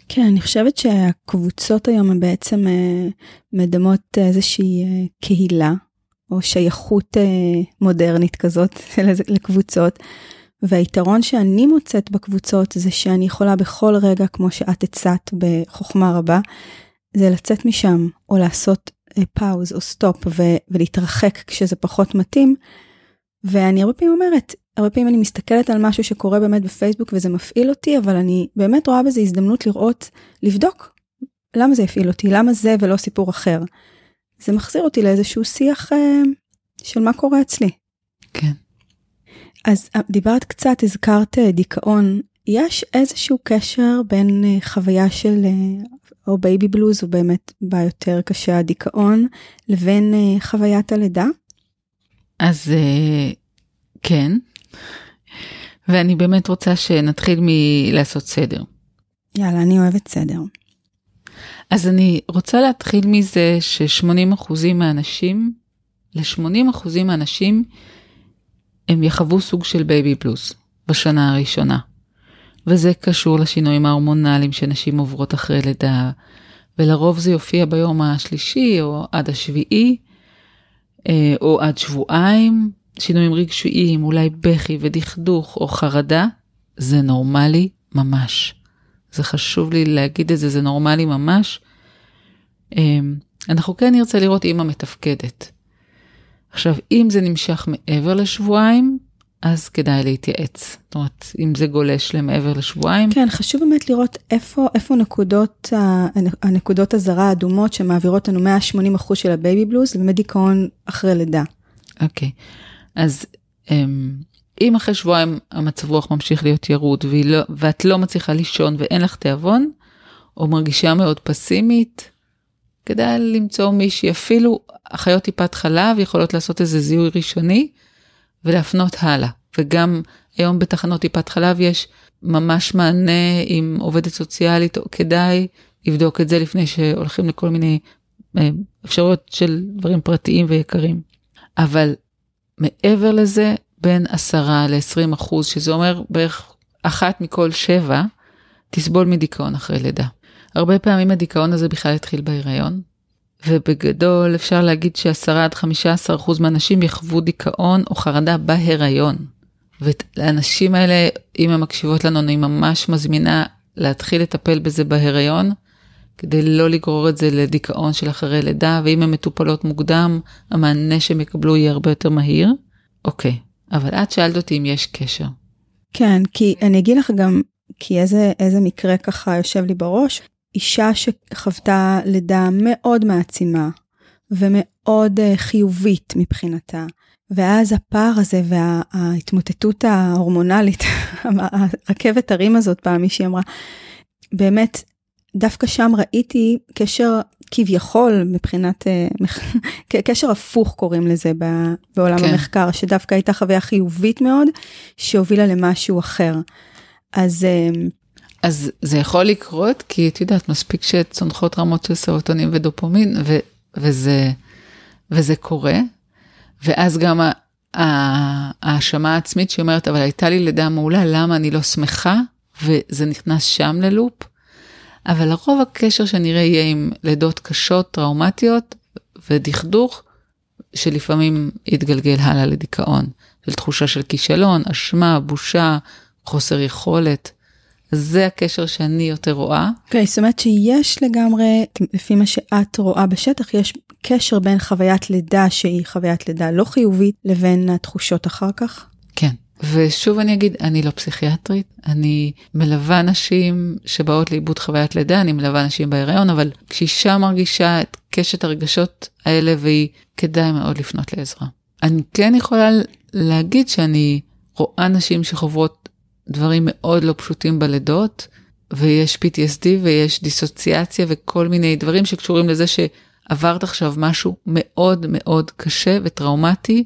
כן, אני חושבת שהקבוצות היום הן בעצם אה, מדמות איזושהי אה, קהילה או שייכות אה, מודרנית כזאת לקבוצות. והיתרון שאני מוצאת בקבוצות זה שאני יכולה בכל רגע, כמו שאת הצעת בחוכמה רבה, זה לצאת משם או לעשות pause או stop ולהתרחק כשזה פחות מתאים. ואני הרבה פעמים אומרת, הרבה פעמים אני מסתכלת על משהו שקורה באמת בפייסבוק וזה מפעיל אותי, אבל אני באמת רואה בזה הזדמנות לראות, לבדוק למה זה הפעיל אותי, למה זה ולא סיפור אחר. זה מחזיר אותי לאיזשהו שיח אה, של מה קורה אצלי. כן. אז אה, דיברת קצת, הזכרת אה, דיכאון. יש איזשהו קשר בין אה, חוויה של או baby blues, או באמת בא יותר קשה הדיכאון, לבין חוויית הלידה? אז כן, ואני באמת רוצה שנתחיל מלעשות סדר. יאללה, אני אוהבת סדר. אז אני רוצה להתחיל מזה ש-80% מהאנשים, ל-80% מהאנשים, הם יחוו סוג של baby blues בשנה הראשונה. וזה קשור לשינויים ההורמונליים שנשים עוברות אחרי לידה, ולרוב זה יופיע ביום השלישי או עד השביעי, אה, או עד שבועיים, שינויים רגשיים, אולי בכי ודכדוך או חרדה, זה נורמלי ממש. זה חשוב לי להגיד את זה, זה נורמלי ממש. אה, אנחנו כן נרצה לראות אימא מתפקדת. עכשיו, אם זה נמשך מעבר לשבועיים, אז כדאי להתייעץ. זאת אומרת, אם זה גולש למעבר לשבועיים. כן, חשוב באמת לראות איפה, איפה נקודות, הנקודות הזרה האדומות שמעבירות לנו 180% של הבייבי בלוז, באמת דיכאון אחרי לידה. אוקיי, אז אמ, אם אחרי שבועיים המצב רוח ממשיך להיות ירוד לא, ואת לא מצליחה לישון ואין לך תיאבון, או מרגישה מאוד פסימית, כדאי למצוא מישהי, אפילו אחיות טיפת חלב יכולות לעשות איזה זיהוי ראשוני ולהפנות הלאה. וגם היום בתחנות טיפת חלב יש ממש מענה עם עובדת סוציאלית, או כדאי לבדוק את זה לפני שהולכים לכל מיני אה, אפשרויות של דברים פרטיים ויקרים. אבל מעבר לזה, בין 10 ל-20 אחוז, שזה אומר בערך אחת מכל שבע, תסבול מדיכאון אחרי לידה. הרבה פעמים הדיכאון הזה בכלל התחיל בהיריון, ובגדול אפשר להגיד ש-10 עד 15 אחוז מהנשים יחוו דיכאון או חרדה בהיריון. ולאנשים האלה, אם הן מקשיבות לנו, אני ממש מזמינה להתחיל לטפל בזה בהיריון, כדי לא לגרור את זה לדיכאון של אחרי לידה, ואם הן מטופלות מוקדם, המענה שהם יקבלו יהיה הרבה יותר מהיר. אוקיי, אבל את שאלת אותי אם יש קשר. כן, כי אני אגיד לך גם, כי איזה, איזה מקרה ככה יושב לי בראש. אישה שחוותה לידה מאוד מעצימה ומאוד uh, חיובית מבחינתה, ואז הפער הזה וההתמוטטות ההורמונלית, הרכבת הרים הזאת פעם מישהי אמרה, באמת, דווקא שם ראיתי קשר כביכול מבחינת, אה, קשר הפוך קוראים לזה בעולם כן. המחקר, שדווקא הייתה חוויה חיובית מאוד, שהובילה למשהו אחר. אז... אה, אז זה יכול לקרות, כי את יודעת, מספיק שצונחות רמות של סרוטונים ודופומין, ו, וזה, וזה קורה, ואז גם ההאשמה העצמית שהיא אומרת, אבל הייתה לי לידה מעולה, למה אני לא שמחה? וזה נכנס שם ללופ. אבל לרוב הקשר שנראה יהיה עם לידות קשות, טראומטיות ודכדוך, שלפעמים יתגלגל הלאה לדיכאון, של תחושה של כישלון, אשמה, בושה, חוסר יכולת. זה הקשר שאני יותר רואה. אוקיי, okay, זאת אומרת שיש לגמרי, לפי מה שאת רואה בשטח, יש קשר בין חוויית לידה שהיא חוויית לידה לא חיובית, לבין התחושות אחר כך? כן. ושוב אני אגיד, אני לא פסיכיאטרית, אני מלווה נשים שבאות לאיבוד חוויית לידה, אני מלווה נשים בהיריון, אבל כשאישה מרגישה את קשת הרגשות האלה והיא כדאי מאוד לפנות לעזרה. אני כן יכולה להגיד שאני רואה נשים שחוברות דברים מאוד לא פשוטים בלידות, ויש PTSD ויש דיסוציאציה וכל מיני דברים שקשורים לזה שעברת עכשיו משהו מאוד מאוד קשה וטראומטי,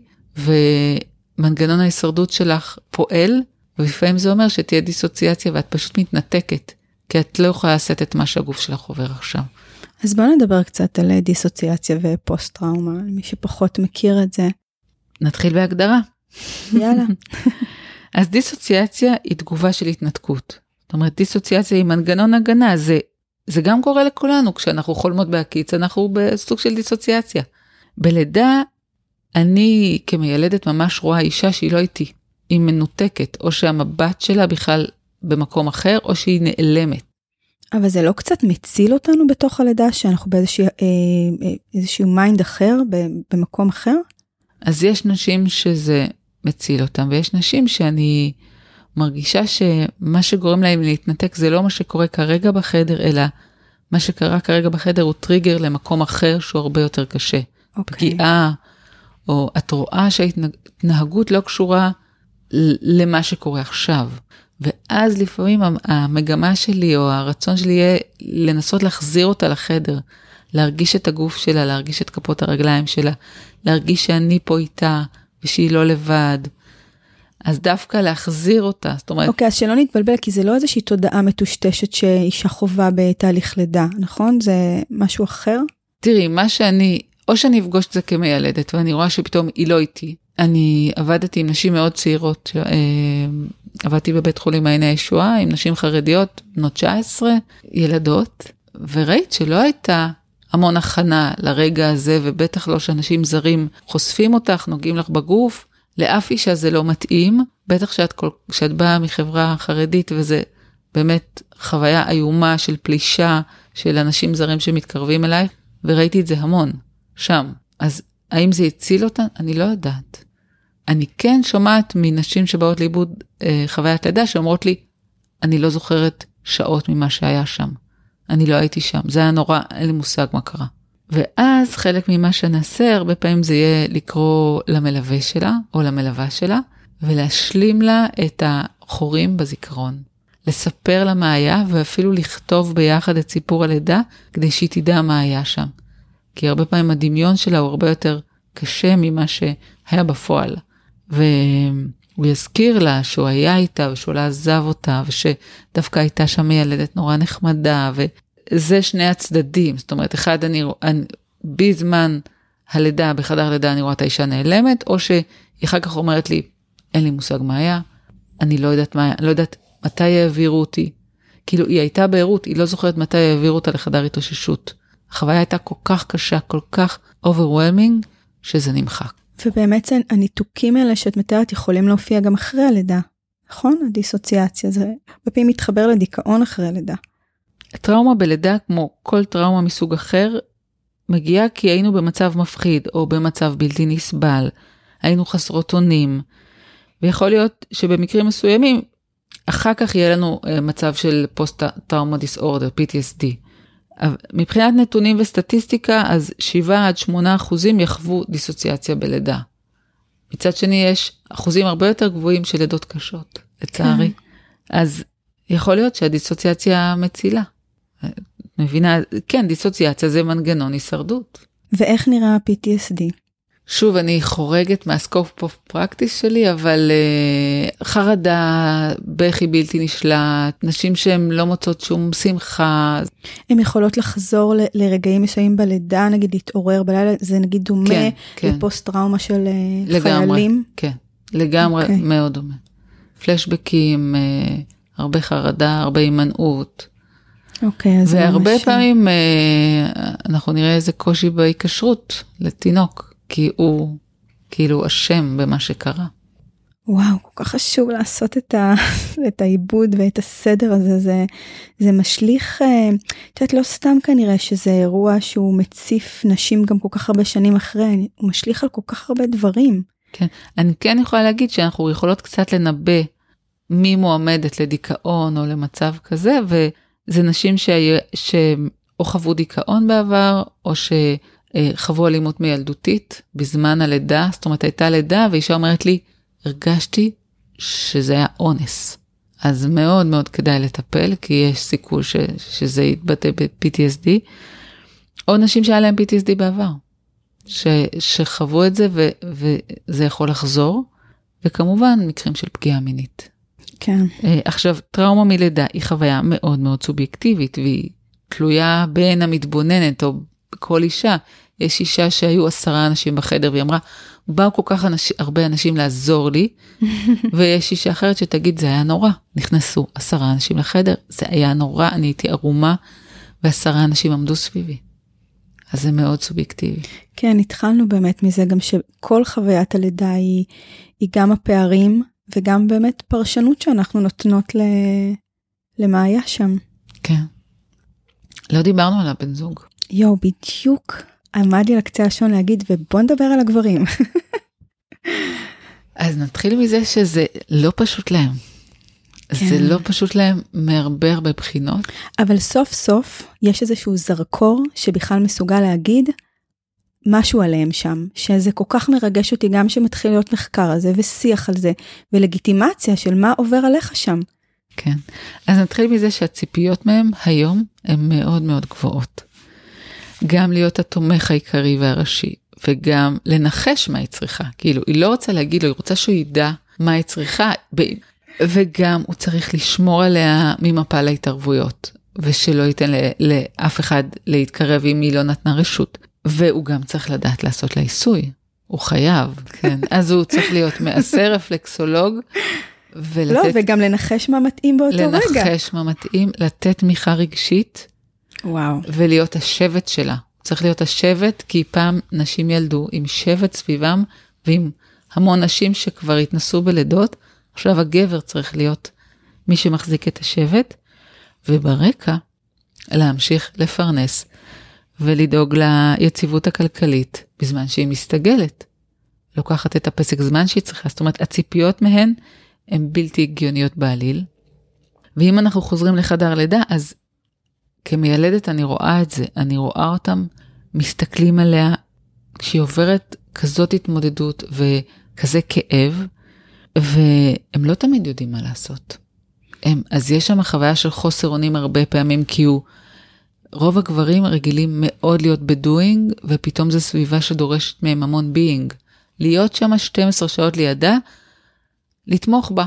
ומנגנון ההישרדות שלך פועל, ולפעמים זה אומר שתהיה דיסוציאציה ואת פשוט מתנתקת, כי את לא יכולה לעשות את מה שהגוף שלך עובר עכשיו. אז בוא נדבר קצת על דיסוציאציה ופוסט טראומה, למי שפחות מכיר את זה. נתחיל בהגדרה. יאללה. אז דיסוציאציה היא תגובה של התנתקות. זאת אומרת, דיסוציאציה היא מנגנון הגנה, זה, זה גם קורה לכולנו, כשאנחנו חולמות בהקיץ, אנחנו בסוג של דיסוציאציה. בלידה, אני כמיילדת ממש רואה אישה שהיא לא איתי, היא מנותקת, או שהמבט שלה בכלל במקום אחר, או שהיא נעלמת. אבל זה לא קצת מציל אותנו בתוך הלידה, שאנחנו באיזשהו אה, אה, mind אחר, במקום אחר? אז יש נשים שזה מציל אותם, ויש נשים שאני מרגישה שמה שגורם להם להתנתק זה לא מה שקורה כרגע בחדר, אלא מה שקרה כרגע בחדר הוא טריגר למקום אחר שהוא הרבה יותר קשה. Okay. אוקיי. פגיעה, או את רואה שההתנהגות לא קשורה למה שקורה עכשיו. ואז לפעמים המגמה שלי או הרצון שלי יהיה לנסות להחזיר אותה לחדר, להרגיש את הגוף שלה, להרגיש את כפות הרגליים שלה, להרגיש שאני פה איתה, ושהיא לא לבד. אז דווקא להחזיר אותה, זאת אומרת... אוקיי, okay, אז שלא נתבלבל, כי זה לא איזושהי תודעה מטושטשת שאישה חווה בתהליך לידה, נכון? זה משהו אחר? תראי, מה שאני, או שאני אפגוש את זה כמיילדת, ואני רואה שפתאום היא לא איתי. אני עבדתי עם נשים מאוד צעירות, אה, עבדתי בבית חולים מעייני הישועה עם נשים חרדיות, בנות 19, ילדות, וראית שלא הייתה המון הכנה לרגע הזה, ובטח לא שאנשים זרים חושפים אותך, נוגעים לך בגוף. לאף אישה זה לא מתאים, בטח שאת, כל, שאת באה מחברה חרדית וזה באמת חוויה איומה של פלישה של אנשים זרים שמתקרבים אלייך, וראיתי את זה המון, שם. אז האם זה הציל אותן? אני לא יודעת. אני כן שומעת מנשים שבאות לאיבוד אה, חוויית לידה שאומרות לי, אני לא זוכרת שעות ממה שהיה שם. אני לא הייתי שם, זה היה נורא, אין לי מושג מה קרה. ואז חלק ממה שנעשה, הרבה פעמים זה יהיה לקרוא למלווה שלה או למלווה שלה, ולהשלים לה את החורים בזיכרון. לספר לה מה היה, ואפילו לכתוב ביחד את סיפור הלידה, כדי שהיא תדע מה היה שם. כי הרבה פעמים הדמיון שלה הוא הרבה יותר קשה ממה שהיה בפועל. והוא יזכיר לה שהוא היה איתה ושהוא לא עזב אותה, ושדווקא הייתה שם ילדת נורא נחמדה, וזה שני הצדדים. זאת אומרת, אחד, אני, אני בזמן הלידה, בחדר הלידה אני רואה את האישה נעלמת, או שהיא אחר כך אומרת לי, אין לי מושג מה היה, אני לא יודעת מה לא יודעת מתי העבירו אותי. כאילו, היא הייתה בערות, היא לא זוכרת מתי העבירו אותה לחדר התאוששות. החוויה הייתה כל כך קשה, כל כך overwhelming, שזה נמחק. ובאמת הניתוקים האלה שאת מתארת יכולים להופיע גם אחרי הלידה, נכון? הדיסוציאציה, זה הרבה פעמים מתחבר לדיכאון אחרי הלידה. טראומה בלידה, כמו כל טראומה מסוג אחר, מגיעה כי היינו במצב מפחיד או במצב בלתי נסבל, היינו חסרות אונים, ויכול להיות שבמקרים מסוימים, אחר כך יהיה לנו אה, מצב של פוסט טראומה דיסאורדר, PTSD. מבחינת נתונים וסטטיסטיקה, אז 7 עד 8 אחוזים יחוו דיסוציאציה בלידה. מצד שני יש אחוזים הרבה יותר גבוהים של לידות קשות, לצערי. כן. אז יכול להיות שהדיסוציאציה מצילה. מבינה? כן, דיסוציאציה זה מנגנון הישרדות. ואיך נראה ה-PTSD? שוב, אני חורגת מהסקופ אוף פרקטיס שלי, אבל uh, חרדה, בכי בלתי נשלט, נשים שהן לא מוצאות שום שמחה. הן יכולות לחזור ל- לרגעים מסוימים בלידה, נגיד להתעורר בלילה, זה נגיד דומה כן, כן. לפוסט טראומה של uh, לגמרי, חיילים? כן, לגמרי, okay. אוקיי. מאוד דומה. פלשבקים, uh, הרבה חרדה, הרבה הימנעות. אוקיי, okay, אז והרבה ממש... פעמים uh, אנחנו נראה איזה קושי בהיקשרות לתינוק. כי הוא כאילו אשם במה שקרה. וואו, כל כך חשוב לעשות את, ה, את העיבוד ואת הסדר הזה, זה, זה משליך, אה, את יודעת, לא סתם כנראה שזה אירוע שהוא מציף נשים גם כל כך הרבה שנים אחרי, הוא משליך על כל כך הרבה דברים. כן, אני כן יכולה להגיד שאנחנו יכולות קצת לנבא מי מועמדת לדיכאון או למצב כזה, וזה נשים שאו חוו דיכאון בעבר, או ש... אה, חוו אלימות מילדותית בזמן הלידה, זאת אומרת הייתה לידה ואישה אומרת לי, הרגשתי שזה היה אונס. אז מאוד מאוד כדאי לטפל, כי יש סיכוי ש, שזה יתבטא ב-PTSD, או נשים שהיה להם PTSD בעבר, ש, שחוו את זה ו, וזה יכול לחזור, וכמובן מקרים של פגיעה מינית. כן. אה, עכשיו, טראומה מלידה היא חוויה מאוד מאוד סובייקטיבית, והיא תלויה בין המתבוננת או כל אישה. יש אישה שהיו עשרה אנשים בחדר והיא אמרה, באו כל כך אנש, הרבה אנשים לעזור לי, ויש אישה אחרת שתגיד, זה היה נורא. נכנסו עשרה אנשים לחדר, זה היה נורא, אני הייתי ערומה, ועשרה אנשים עמדו סביבי. אז זה מאוד סובייקטיבי. כן, התחלנו באמת מזה גם שכל חוויית הלידה היא, היא גם הפערים וגם באמת פרשנות שאנחנו נותנות ל... למה היה שם. כן. לא דיברנו על הבן זוג. יואו, בדיוק עמד לי על קצה השעון להגיד, ובוא נדבר על הגברים. אז נתחיל מזה שזה לא פשוט להם. כן. זה לא פשוט להם מהרבה הרבה בחינות. אבל סוף סוף יש איזשהו זרקור שבכלל מסוגל להגיד משהו עליהם שם, שזה כל כך מרגש אותי גם שמתחיל להיות מחקר על זה ושיח על זה ולגיטימציה של מה עובר עליך שם. כן, אז נתחיל מזה שהציפיות מהם היום הן מאוד מאוד גבוהות. גם להיות התומך העיקרי והראשי, וגם לנחש מה היא צריכה. כאילו, היא לא רוצה להגיד לו, היא רוצה שהוא ידע מה היא צריכה, וגם הוא צריך לשמור עליה ממפל ההתערבויות, ושלא ייתן לאף אחד להתקרב אם היא לא נתנה רשות. והוא גם צריך לדעת לעשות לה עיסוי, הוא חייב, כן. אז הוא צריך להיות מעשר רפלקסולוג. ולתת... לא, וגם לנחש מה מתאים באותו לנחש רגע. לנחש מה מתאים, לתת תמיכה רגשית וואו. ולהיות השבט שלה. צריך להיות השבט, כי פעם נשים ילדו עם שבט סביבם ועם המון נשים שכבר התנסו בלידות, עכשיו הגבר צריך להיות מי שמחזיק את השבט, וברקע להמשיך לפרנס ולדאוג ליציבות הכלכלית בזמן שהיא מסתגלת. לוקחת את הפסק זמן שהיא צריכה, זאת אומרת הציפיות מהן הן בלתי הגיוניות בעליל. ואם אנחנו חוזרים לחדר לידה, אז כמיילדת אני רואה את זה, אני רואה אותם מסתכלים עליה כשהיא עוברת כזאת התמודדות וכזה כאב, והם לא תמיד יודעים מה לעשות. הם, אז יש שם חוויה של חוסר אונים הרבה פעמים, כי הוא, רוב הגברים רגילים מאוד להיות ב doing, ופתאום זו סביבה שדורשת מהם המון being. להיות שם 12 שעות לידה, לתמוך בה,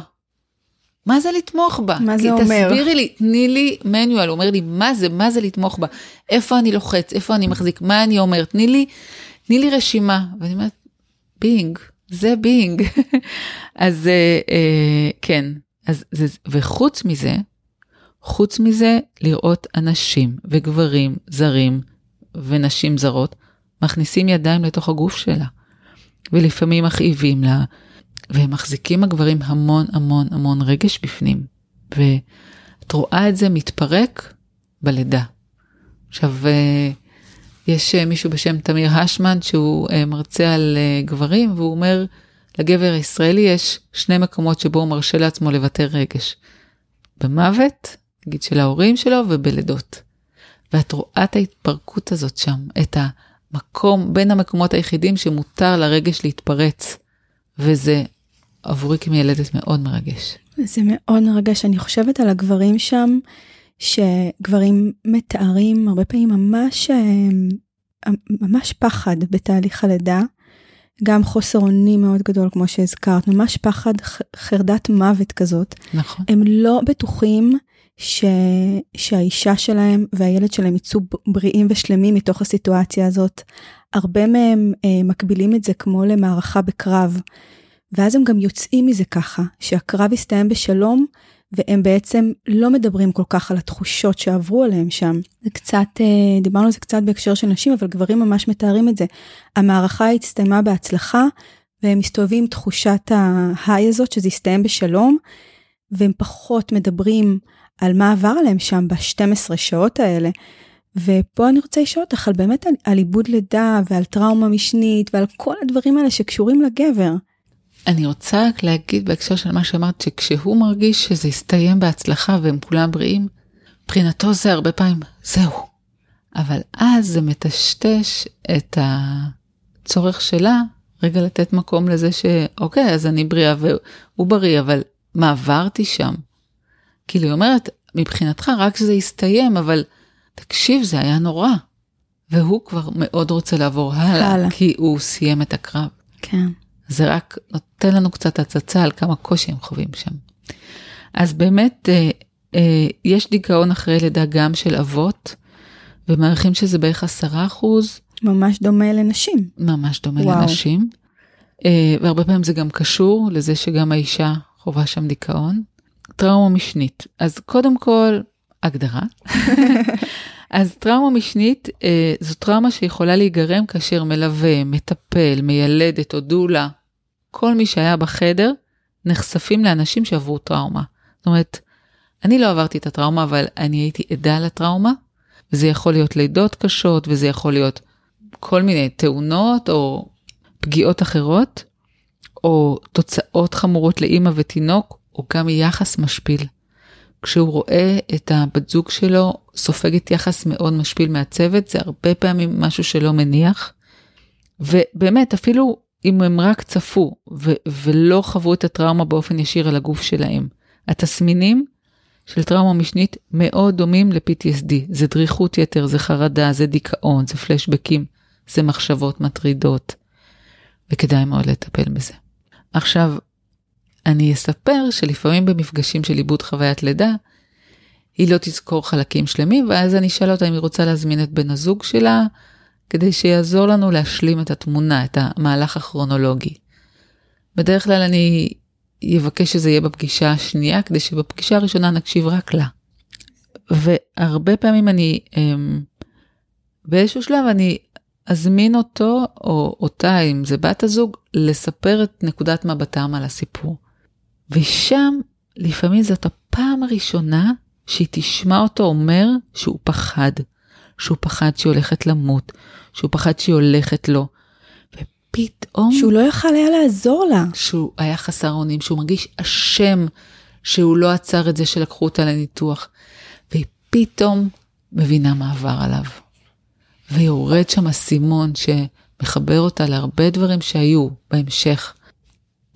מה זה לתמוך בה? מה זה אומר? תסבירי לי, תני לי manual, הוא אומר לי, מה זה, מה זה לתמוך בה? איפה אני לוחץ, איפה אני מחזיק, מה אני אומר? תני לי, תני לי רשימה. ואני אומרת, בינג, זה בינג. אז אה, אה, כן, אז, זה, וחוץ מזה, חוץ מזה, לראות אנשים וגברים זרים ונשים זרות מכניסים ידיים לתוך הגוף שלה, ולפעמים מכאיבים לה. והם מחזיקים הגברים המון המון המון רגש בפנים. ואת רואה את זה מתפרק בלידה. עכשיו, אה, יש אה, מישהו בשם תמיר השמן שהוא אה, מרצה על גברים והוא אומר, לגבר הישראלי יש שני מקומות שבו הוא מרשה לעצמו לוותר רגש. במוות, נגיד של ההורים שלו, ובלידות. ואת רואה את ההתפרקות הזאת שם, את המקום, בין המקומות היחידים שמותר לרגש להתפרץ. וזה עבורי כמיילדת מאוד מרגש. זה מאוד מרגש, אני חושבת על הגברים שם, שגברים מתארים הרבה פעמים ממש, אה, ממש פחד בתהליך הלידה. גם חוסר אונים מאוד גדול, כמו שהזכרת, ממש פחד חרדת מוות כזאת. נכון. הם לא בטוחים ש... שהאישה שלהם והילד שלהם יצאו בריאים ושלמים מתוך הסיטואציה הזאת. הרבה מהם אה, מקבילים את זה כמו למערכה בקרב. ואז הם גם יוצאים מזה ככה, שהקרב יסתיים בשלום, והם בעצם לא מדברים כל כך על התחושות שעברו עליהם שם. זה קצת, אה, דיברנו על זה קצת בהקשר של נשים, אבל גברים ממש מתארים את זה. המערכה הסתיימה בהצלחה, והם מסתובבים עם תחושת ההיי הזאת, שזה יסתיים בשלום, והם פחות מדברים על מה עבר עליהם שם ב-12 שעות האלה. ופה אני רוצה לשאול אותך על באמת על, על עיבוד לידה ועל טראומה משנית ועל כל הדברים האלה שקשורים לגבר. אני רוצה רק להגיד בהקשר של מה שאמרת, שכשהוא מרגיש שזה הסתיים בהצלחה והם כולם בריאים, מבחינתו זה הרבה פעמים, זהו. אבל אז זה מטשטש את הצורך שלה רגע לתת מקום לזה שאוקיי, אז אני בריאה והוא בריא, אבל מה עברתי שם? כאילו היא אומרת, מבחינתך רק שזה יסתיים, אבל תקשיב, זה היה נורא. והוא כבר מאוד רוצה לעבור הלאה, הלאה. כי הוא סיים את הקרב. כן. זה רק נותן לנו קצת הצצה על כמה קושי הם חווים שם. אז באמת, אה, אה, יש דיכאון אחרי לידה גם של אבות, ומעריכים שזה בערך עשרה אחוז. ממש דומה לנשים. ממש דומה וואו. לנשים. אה, והרבה פעמים זה גם קשור לזה שגם האישה חווה שם דיכאון. טראומה משנית. אז קודם כל, הגדרה. אז טראומה משנית אה, זו טראומה שיכולה להיגרם כאשר מלווה, מטפל, מיילדת או דולה, כל מי שהיה בחדר, נחשפים לאנשים שעברו טראומה. זאת אומרת, אני לא עברתי את הטראומה, אבל אני הייתי עדה לטראומה, וזה יכול להיות לידות קשות, וזה יכול להיות כל מיני תאונות או פגיעות אחרות, או תוצאות חמורות לאימא ותינוק, או גם יחס משפיל. כשהוא רואה את הבת זוג שלו סופגת יחס מאוד משפיל מהצוות, זה הרבה פעמים משהו שלא מניח. ובאמת, אפילו אם הם רק צפו ו- ולא חוו את הטראומה באופן ישיר על הגוף שלהם, התסמינים של טראומה משנית מאוד דומים ל-PTSD. זה דריכות יתר, זה חרדה, זה דיכאון, זה פלשבקים, זה מחשבות מטרידות, וכדאי מאוד לטפל בזה. עכשיו, אני אספר שלפעמים במפגשים של עיבוד חוויית לידה, היא לא תזכור חלקים שלמים, ואז אני אשאל אותה אם היא רוצה להזמין את בן הזוג שלה, כדי שיעזור לנו להשלים את התמונה, את המהלך הכרונולוגי. בדרך כלל אני אבקש שזה יהיה בפגישה השנייה, כדי שבפגישה הראשונה נקשיב רק לה. והרבה פעמים אני, אמ, באיזשהו שלב אני אזמין אותו או אותה, אם זה בת הזוג, לספר את נקודת מבטם על הסיפור. ושם לפעמים זאת הפעם הראשונה שהיא תשמע אותו אומר שהוא פחד, שהוא פחד שהיא הולכת למות, שהוא פחד שהיא הולכת לו. ופתאום... שהוא לא יכל היה לעזור לה. שהוא היה חסר אונים, שהוא מרגיש אשם שהוא לא עצר את זה שלקחו אותה לניתוח. והיא פתאום מבינה מה עבר עליו. ויורד שם אסימון שמחבר אותה להרבה דברים שהיו בהמשך.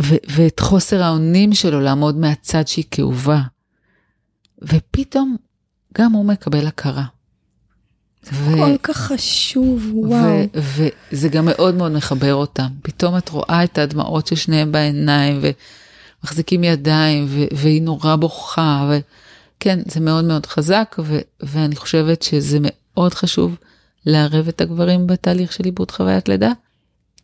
ו- ואת חוסר האונים שלו לעמוד מהצד שהיא כאובה. ופתאום גם הוא מקבל הכרה. ו- כל כך חשוב, וואו. וזה גם מאוד מאוד מחבר אותם. פתאום את רואה את הדמעות של שניהם בעיניים, ומחזיקים ידיים, ו- והיא נורא בוכה, וכן, זה מאוד מאוד חזק, ו- ואני חושבת שזה מאוד חשוב לערב את הגברים בתהליך של עיבוד חוויית לידה,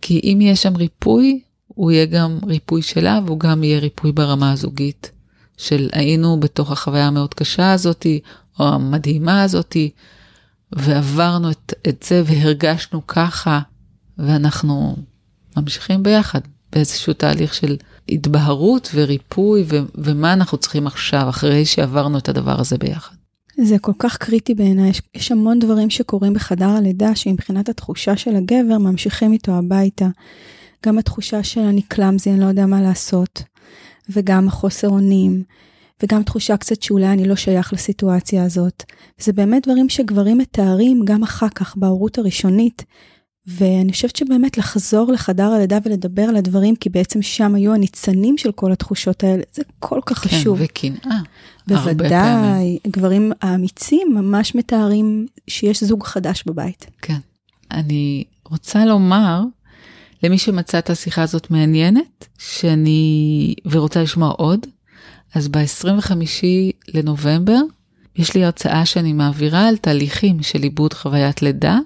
כי אם יש שם ריפוי, הוא יהיה גם ריפוי שלה, והוא גם יהיה ריפוי ברמה הזוגית. של היינו בתוך החוויה המאוד קשה הזאתי, או המדהימה הזאתי, ועברנו את, את זה והרגשנו ככה, ואנחנו ממשיכים ביחד באיזשהו תהליך של התבהרות וריפוי, ו, ומה אנחנו צריכים עכשיו, אחרי שעברנו את הדבר הזה ביחד. זה כל כך קריטי בעיניי, יש, יש המון דברים שקורים בחדר הלידה, שמבחינת התחושה של הגבר, ממשיכים איתו הביתה. גם התחושה של אני קלאמזי, אני לא יודע מה לעשות. וגם החוסר אונים, וגם תחושה קצת שאולי אני לא שייך לסיטואציה הזאת. זה באמת דברים שגברים מתארים גם אחר כך בהורות הראשונית, ואני חושבת שבאמת לחזור לחדר הלידה ולדבר על הדברים, כי בעצם שם היו הניצנים של כל התחושות האלה, זה כל כך כן, חשוב. וקנאה. בוודאי, גברים האמיצים ממש מתארים שיש זוג חדש בבית. כן. אני רוצה לומר למי שמצא את השיחה הזאת מעניינת, שאני, ורוצה לשמוע עוד, אז ב-25 לנובמבר יש לי הרצאה שאני מעבירה על תהליכים של עיבוד חוויית לידה,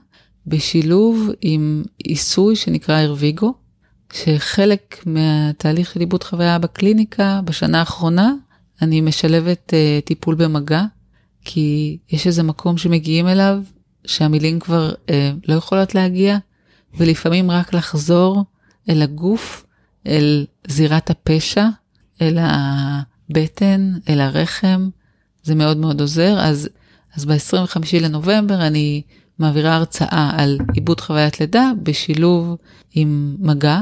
בשילוב עם עיסוי שנקרא הרוויגו, שחלק מהתהליך של עיבוד חוויה בקליניקה בשנה האחרונה, אני משלבת uh, טיפול במגע, כי יש איזה מקום שמגיעים אליו שהמילים כבר uh, לא יכולות להגיע, ולפעמים רק לחזור אל הגוף, אל זירת הפשע, אל הבטן, אל הרחם, זה מאוד מאוד עוזר. אז, אז ב-25 לנובמבר אני מעבירה הרצאה על עיבוד חוויית לידה בשילוב עם מגע.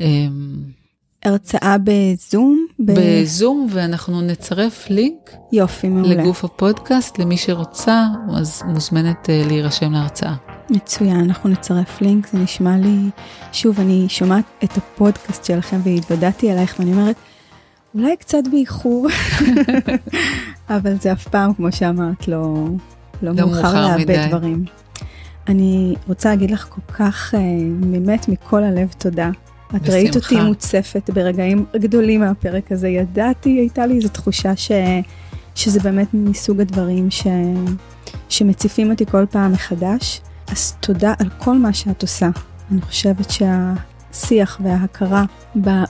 אמ, הרצאה בזום? ב... בזום, ואנחנו נצרף לינק. יופי, מעולה. לגוף הפודקאסט, למי שרוצה, אז מוזמנת uh, להירשם להרצאה. מצוין, אנחנו נצרף לינק, זה נשמע לי, שוב, אני שומעת את הפודקאסט שלכם והתוודעתי אלייך ואני אומרת, אולי קצת באיחור, אבל זה אף פעם, כמו שאמרת, לא, לא, לא מאוחר לאבד דברים. אני רוצה להגיד לך כל כך, אה, באמת מכל הלב תודה. את בשמחה. ראית אותי מוצפת ברגעים גדולים מהפרק הזה, ידעתי, הייתה לי איזו תחושה ש, שזה באמת מסוג הדברים ש, שמציפים אותי כל פעם מחדש. אז תודה על כל מה שאת עושה. אני חושבת שהשיח וההכרה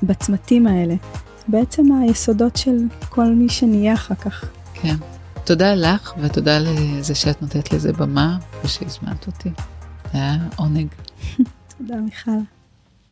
בצמתים האלה, בעצם היסודות של כל מי שנהיה אחר כך. כן. תודה לך ותודה לזה שאת נותנת לזה במה ושהזמנת אותי. זה היה עונג. תודה מיכל.